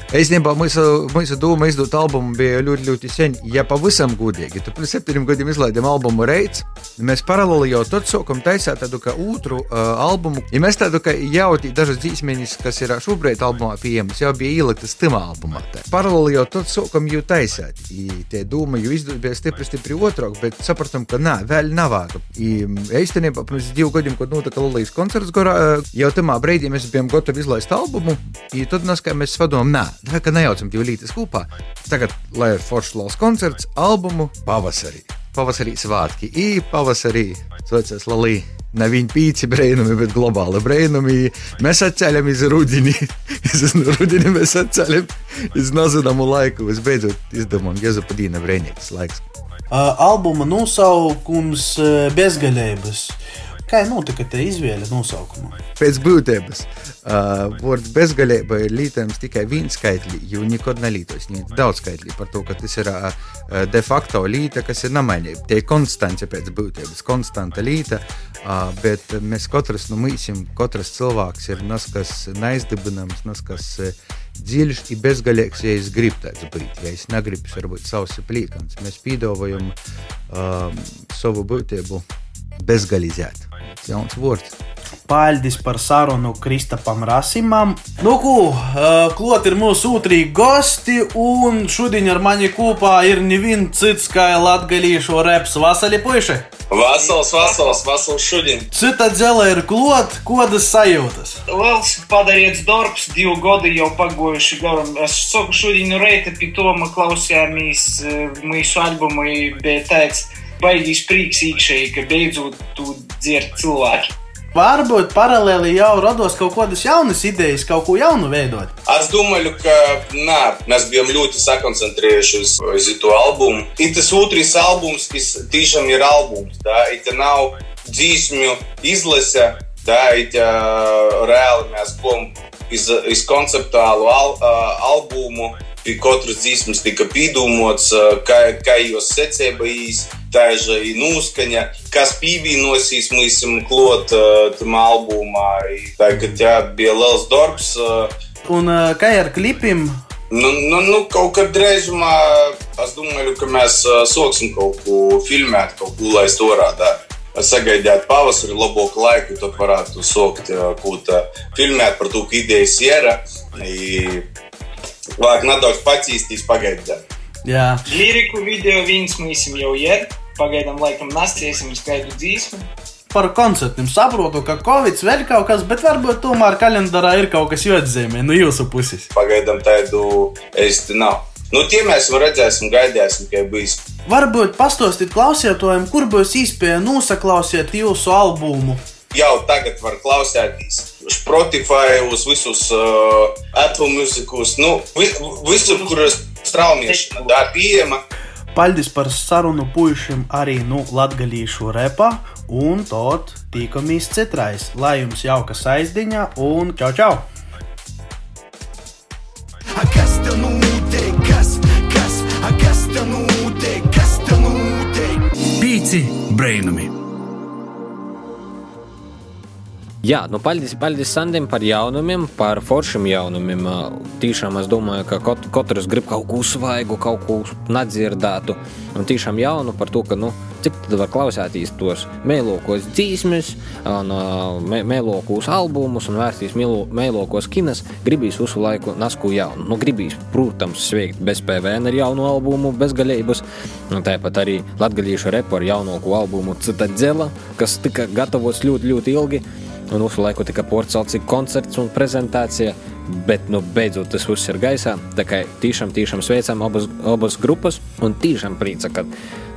Īstenībā mūsu, mūsu doma izdot albumu bija ļoti, ļoti sen. Ja pavisam godīgi, tad pirms septiņiem gadiem izlaidām albumu Reits. Mēs paralēli jau tad sākam taisīt tādu kā otru uh, albumu. Ja mēs tādu kā jau dažas dzīsmeņas, kas ir šobrīd albumā pieejamas, jau bija ieliktas timā albumā. Paralēli jau tad sākam jau taisīt. Tie doma jau izdot bija stipri, stipri otrāk, bet sapratam, ka nā, vēl nav. Īstenībā pirms diviem gadiem, kad notika Lulijas koncerts, gorā, jau tamā brīdī mēs bijām gatavi izlaist albumu. I tad mēs, mēs padomājam, nē, Tā kā nejaucam līnijas kopā, tagad, lai foršs lauks koncerts, albumu pavasarī. Pavasarī svētki, īri pavasarī, sveicies Lalī. Ne viņa pīci brīnumi, bet globāli brīnumi. Mēs atceļam iz rudeni. iz rudeni mēs atceļam iz nezināmu laiku. Visbeidzot, izdomājam, Jēzu padīna brīnīgs laiks. Uh, albuma nosaukums uh, Bezgaļības. Kā notika tā izvēle nosaukuma? Pēc būtības. Uh, vārds bezgalība ir lietojams tikai viens skaitlis, jo nekad nelītos daudz skaitlī par to, ka tas ir uh, de facto līta, kas ir namainība. Tie ir konstanta pēc būtības, konstanta līta, uh, bet mēs katrs no mums, katrs cilvēks ir nas, kas neizdibināms, nas, kas uh, dziļš un bezgalīgs, ja es gribu tādu būt. Ja es negribu, varbūt savs plīkans. Mēs pīdovojam uh, savu būtību bezgalīzēt. Jauns vārds. Paldies par sarunu Kristapam Rasimam. Nu, ko, uh, klot ir mūsu otrī gosti, un šodien ar mani kopā ir neviens cits kā latgalīšu reps Vasali Puiši. Vasals, vasals, vasals šodien. Cita dzela ir klot, kodas sajūtas. Liels padarīts darbs, divi gadi jau pagojuši garam. Es saku šodien reita pie Toma klausījāmies mūsu albumu, bija tāds baigīs prieks iekšēji, ka beidzot tu dzird cilvēki. Varbūt paralēli jau rados kaut kādas jaunas idejas, kaut ko jaunu veidot. Es domāju, ka nā, mēs bijām ļoti sakoncentrējušies uz, to albumu. Ir tas otrs albums, kas tiešām ir albums. Tā ir nav dzīsmju izlase, tā ir reāli mēs bijām iz, iz konceptuālu al, albumu. Pie katras dzīsmas tika pīdūmots, kā, kā jūs secība īsti tā ir nūskaņa, kas pīvīnosīs mums klot tam albumā. Kā jā, bija liels darbs. Un kā ar klipiem? Nu, nu, nu, kaut kad drīzumā es domāju, ka mēs sāksim kaut ko filmēt, kaut ko laist orā. Sagaidīt pavasari, labāku laiku, tad varētu sākt kaut ko filmēt par to, ka idejas ir. Vajag nedaudz pacīstīs, pagaidīt. Jā. Liriku video viens mums jau ir. Pagaidām, laikam, nasciesim skaidru dzīsmu. Par koncertiem saprotu, ka Covid vēl kaut kas, bet varbūt tomēr kalendārā ir kaut kas jāatzīmē no jūsu puses. Pagaidām tādu īsti nav. Nu, tie mēs redzēsim, gaidīsim, kā bijis. Varbūt pastāstīt klausītājiem, kur būs iespēja nosaklausīt jūsu albumu. Jau tagad var klausīties Spotify, uz visus uh, Apple mūzikus, nu, vi, visur, kur straumēšana tā pieejama. Paldies par sarunu puišiem arī no latgalīšu repa, un tot tīkamies citrais. Lai jums jauka saizdiņa, un čau čau! Kas te notiek? Kas, kas, kas te notiek? Kas te notiek? Pīci brainami! Jā, nu, paldies, paldies Sandim par jaunumiem, par foršiem jaunumiem. Tiešām es domāju, ka kaut, katrs grib kaut ko svaigu, kaut ko nedzirdētu. Un tiešām jaunu par to, ka, nu, cik tad var klausēties tos mēlokos dzīsmes, un mē, mēlokos albumus un vērstīs mēlokos kinas, gribīs visu laiku nasku jaunu. Nu, gribīs, protams, sveikt bez PVN ar jaunu albumu, bez gaļības. Un tāpat arī latgaļiešu repu ar jaunāko albumu Citadela, kas tika gatavots ļoti, ļoti ilgi. Un visu laiku tika porcelāts koncerts un prezentācija, bet nu, beidzot tas viss ir gaisā. Tā kā tiešām, tiešām sveicam abas, abas grupas un tiešām prieca, ka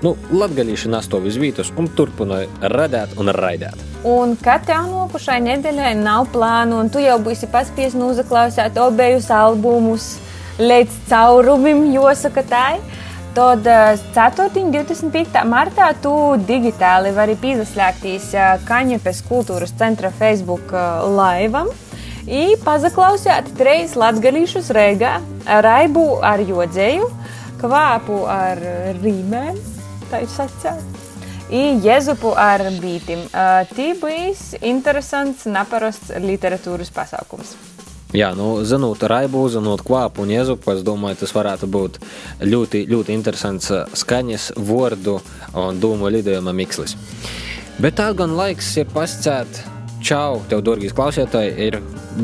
nu, latgadījuši nastāv uz vietas un turpina radīt un raidīt. Un kad tev nokušai nedēļai nav plānu, un tu jau būsi paspies noklausīt obējus albumus līdz caurumim, jāsaka tā. Tad 4. un 25. martā tu digitāli vari piesaistīties Kaņepes kultūras centra Facebook laivam. I pazaklausīt trīs latgadījušus reigā, raibu ar jodzēju, kvāpu ar rīmēm, tā ir sacīt. I jezupu ar bītim. Tī bijis interesants, neparasts literatūras pasākums. Jā, nu, zinot raibu, zinot kvāpu un iezupu, es domāju, tas varētu būt ļoti, ļoti interesants skaņas, vārdu un dūmu lidojuma mikslis. Bet tā gan laiks ir pascēt. Čau, tev, dārgais klausītāji, ir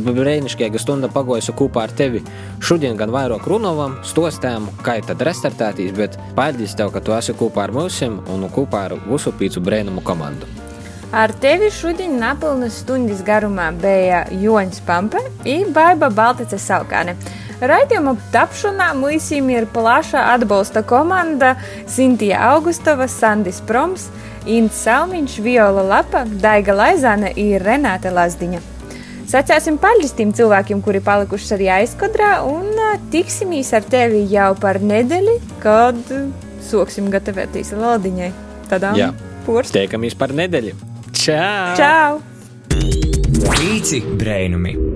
brīnišķīga stunda pagojusi kopā ar tevi. Šodien gan vairāk runājām, stostām, kā tad restartētīs, bet paldies tev, ka tu esi kopā ar mums un kopā ar visu pīcu brēnumu komandu. Ar tevi šodien nepilnas stundas garumā bija Joņš Pampe un Baiba Baltice Saukāne. Raidījuma tapšanā mums ir plaša atbalsta komanda Sintīna Augustova, Sandis Proms, Inns Salmiņš, Viola Lapa, Daiga Laizāne un Renāte Lazdiņa. Sacēsim paldies tiem cilvēkiem, kuri palikuši arī aizkadrā, un tiksimies ar tevi jau par nedēļu, kad sāksim gatavoties Laldiņai. Tadām! Jā, tiekamies par nedēļu! Čau! Čau! Pīci brainumi!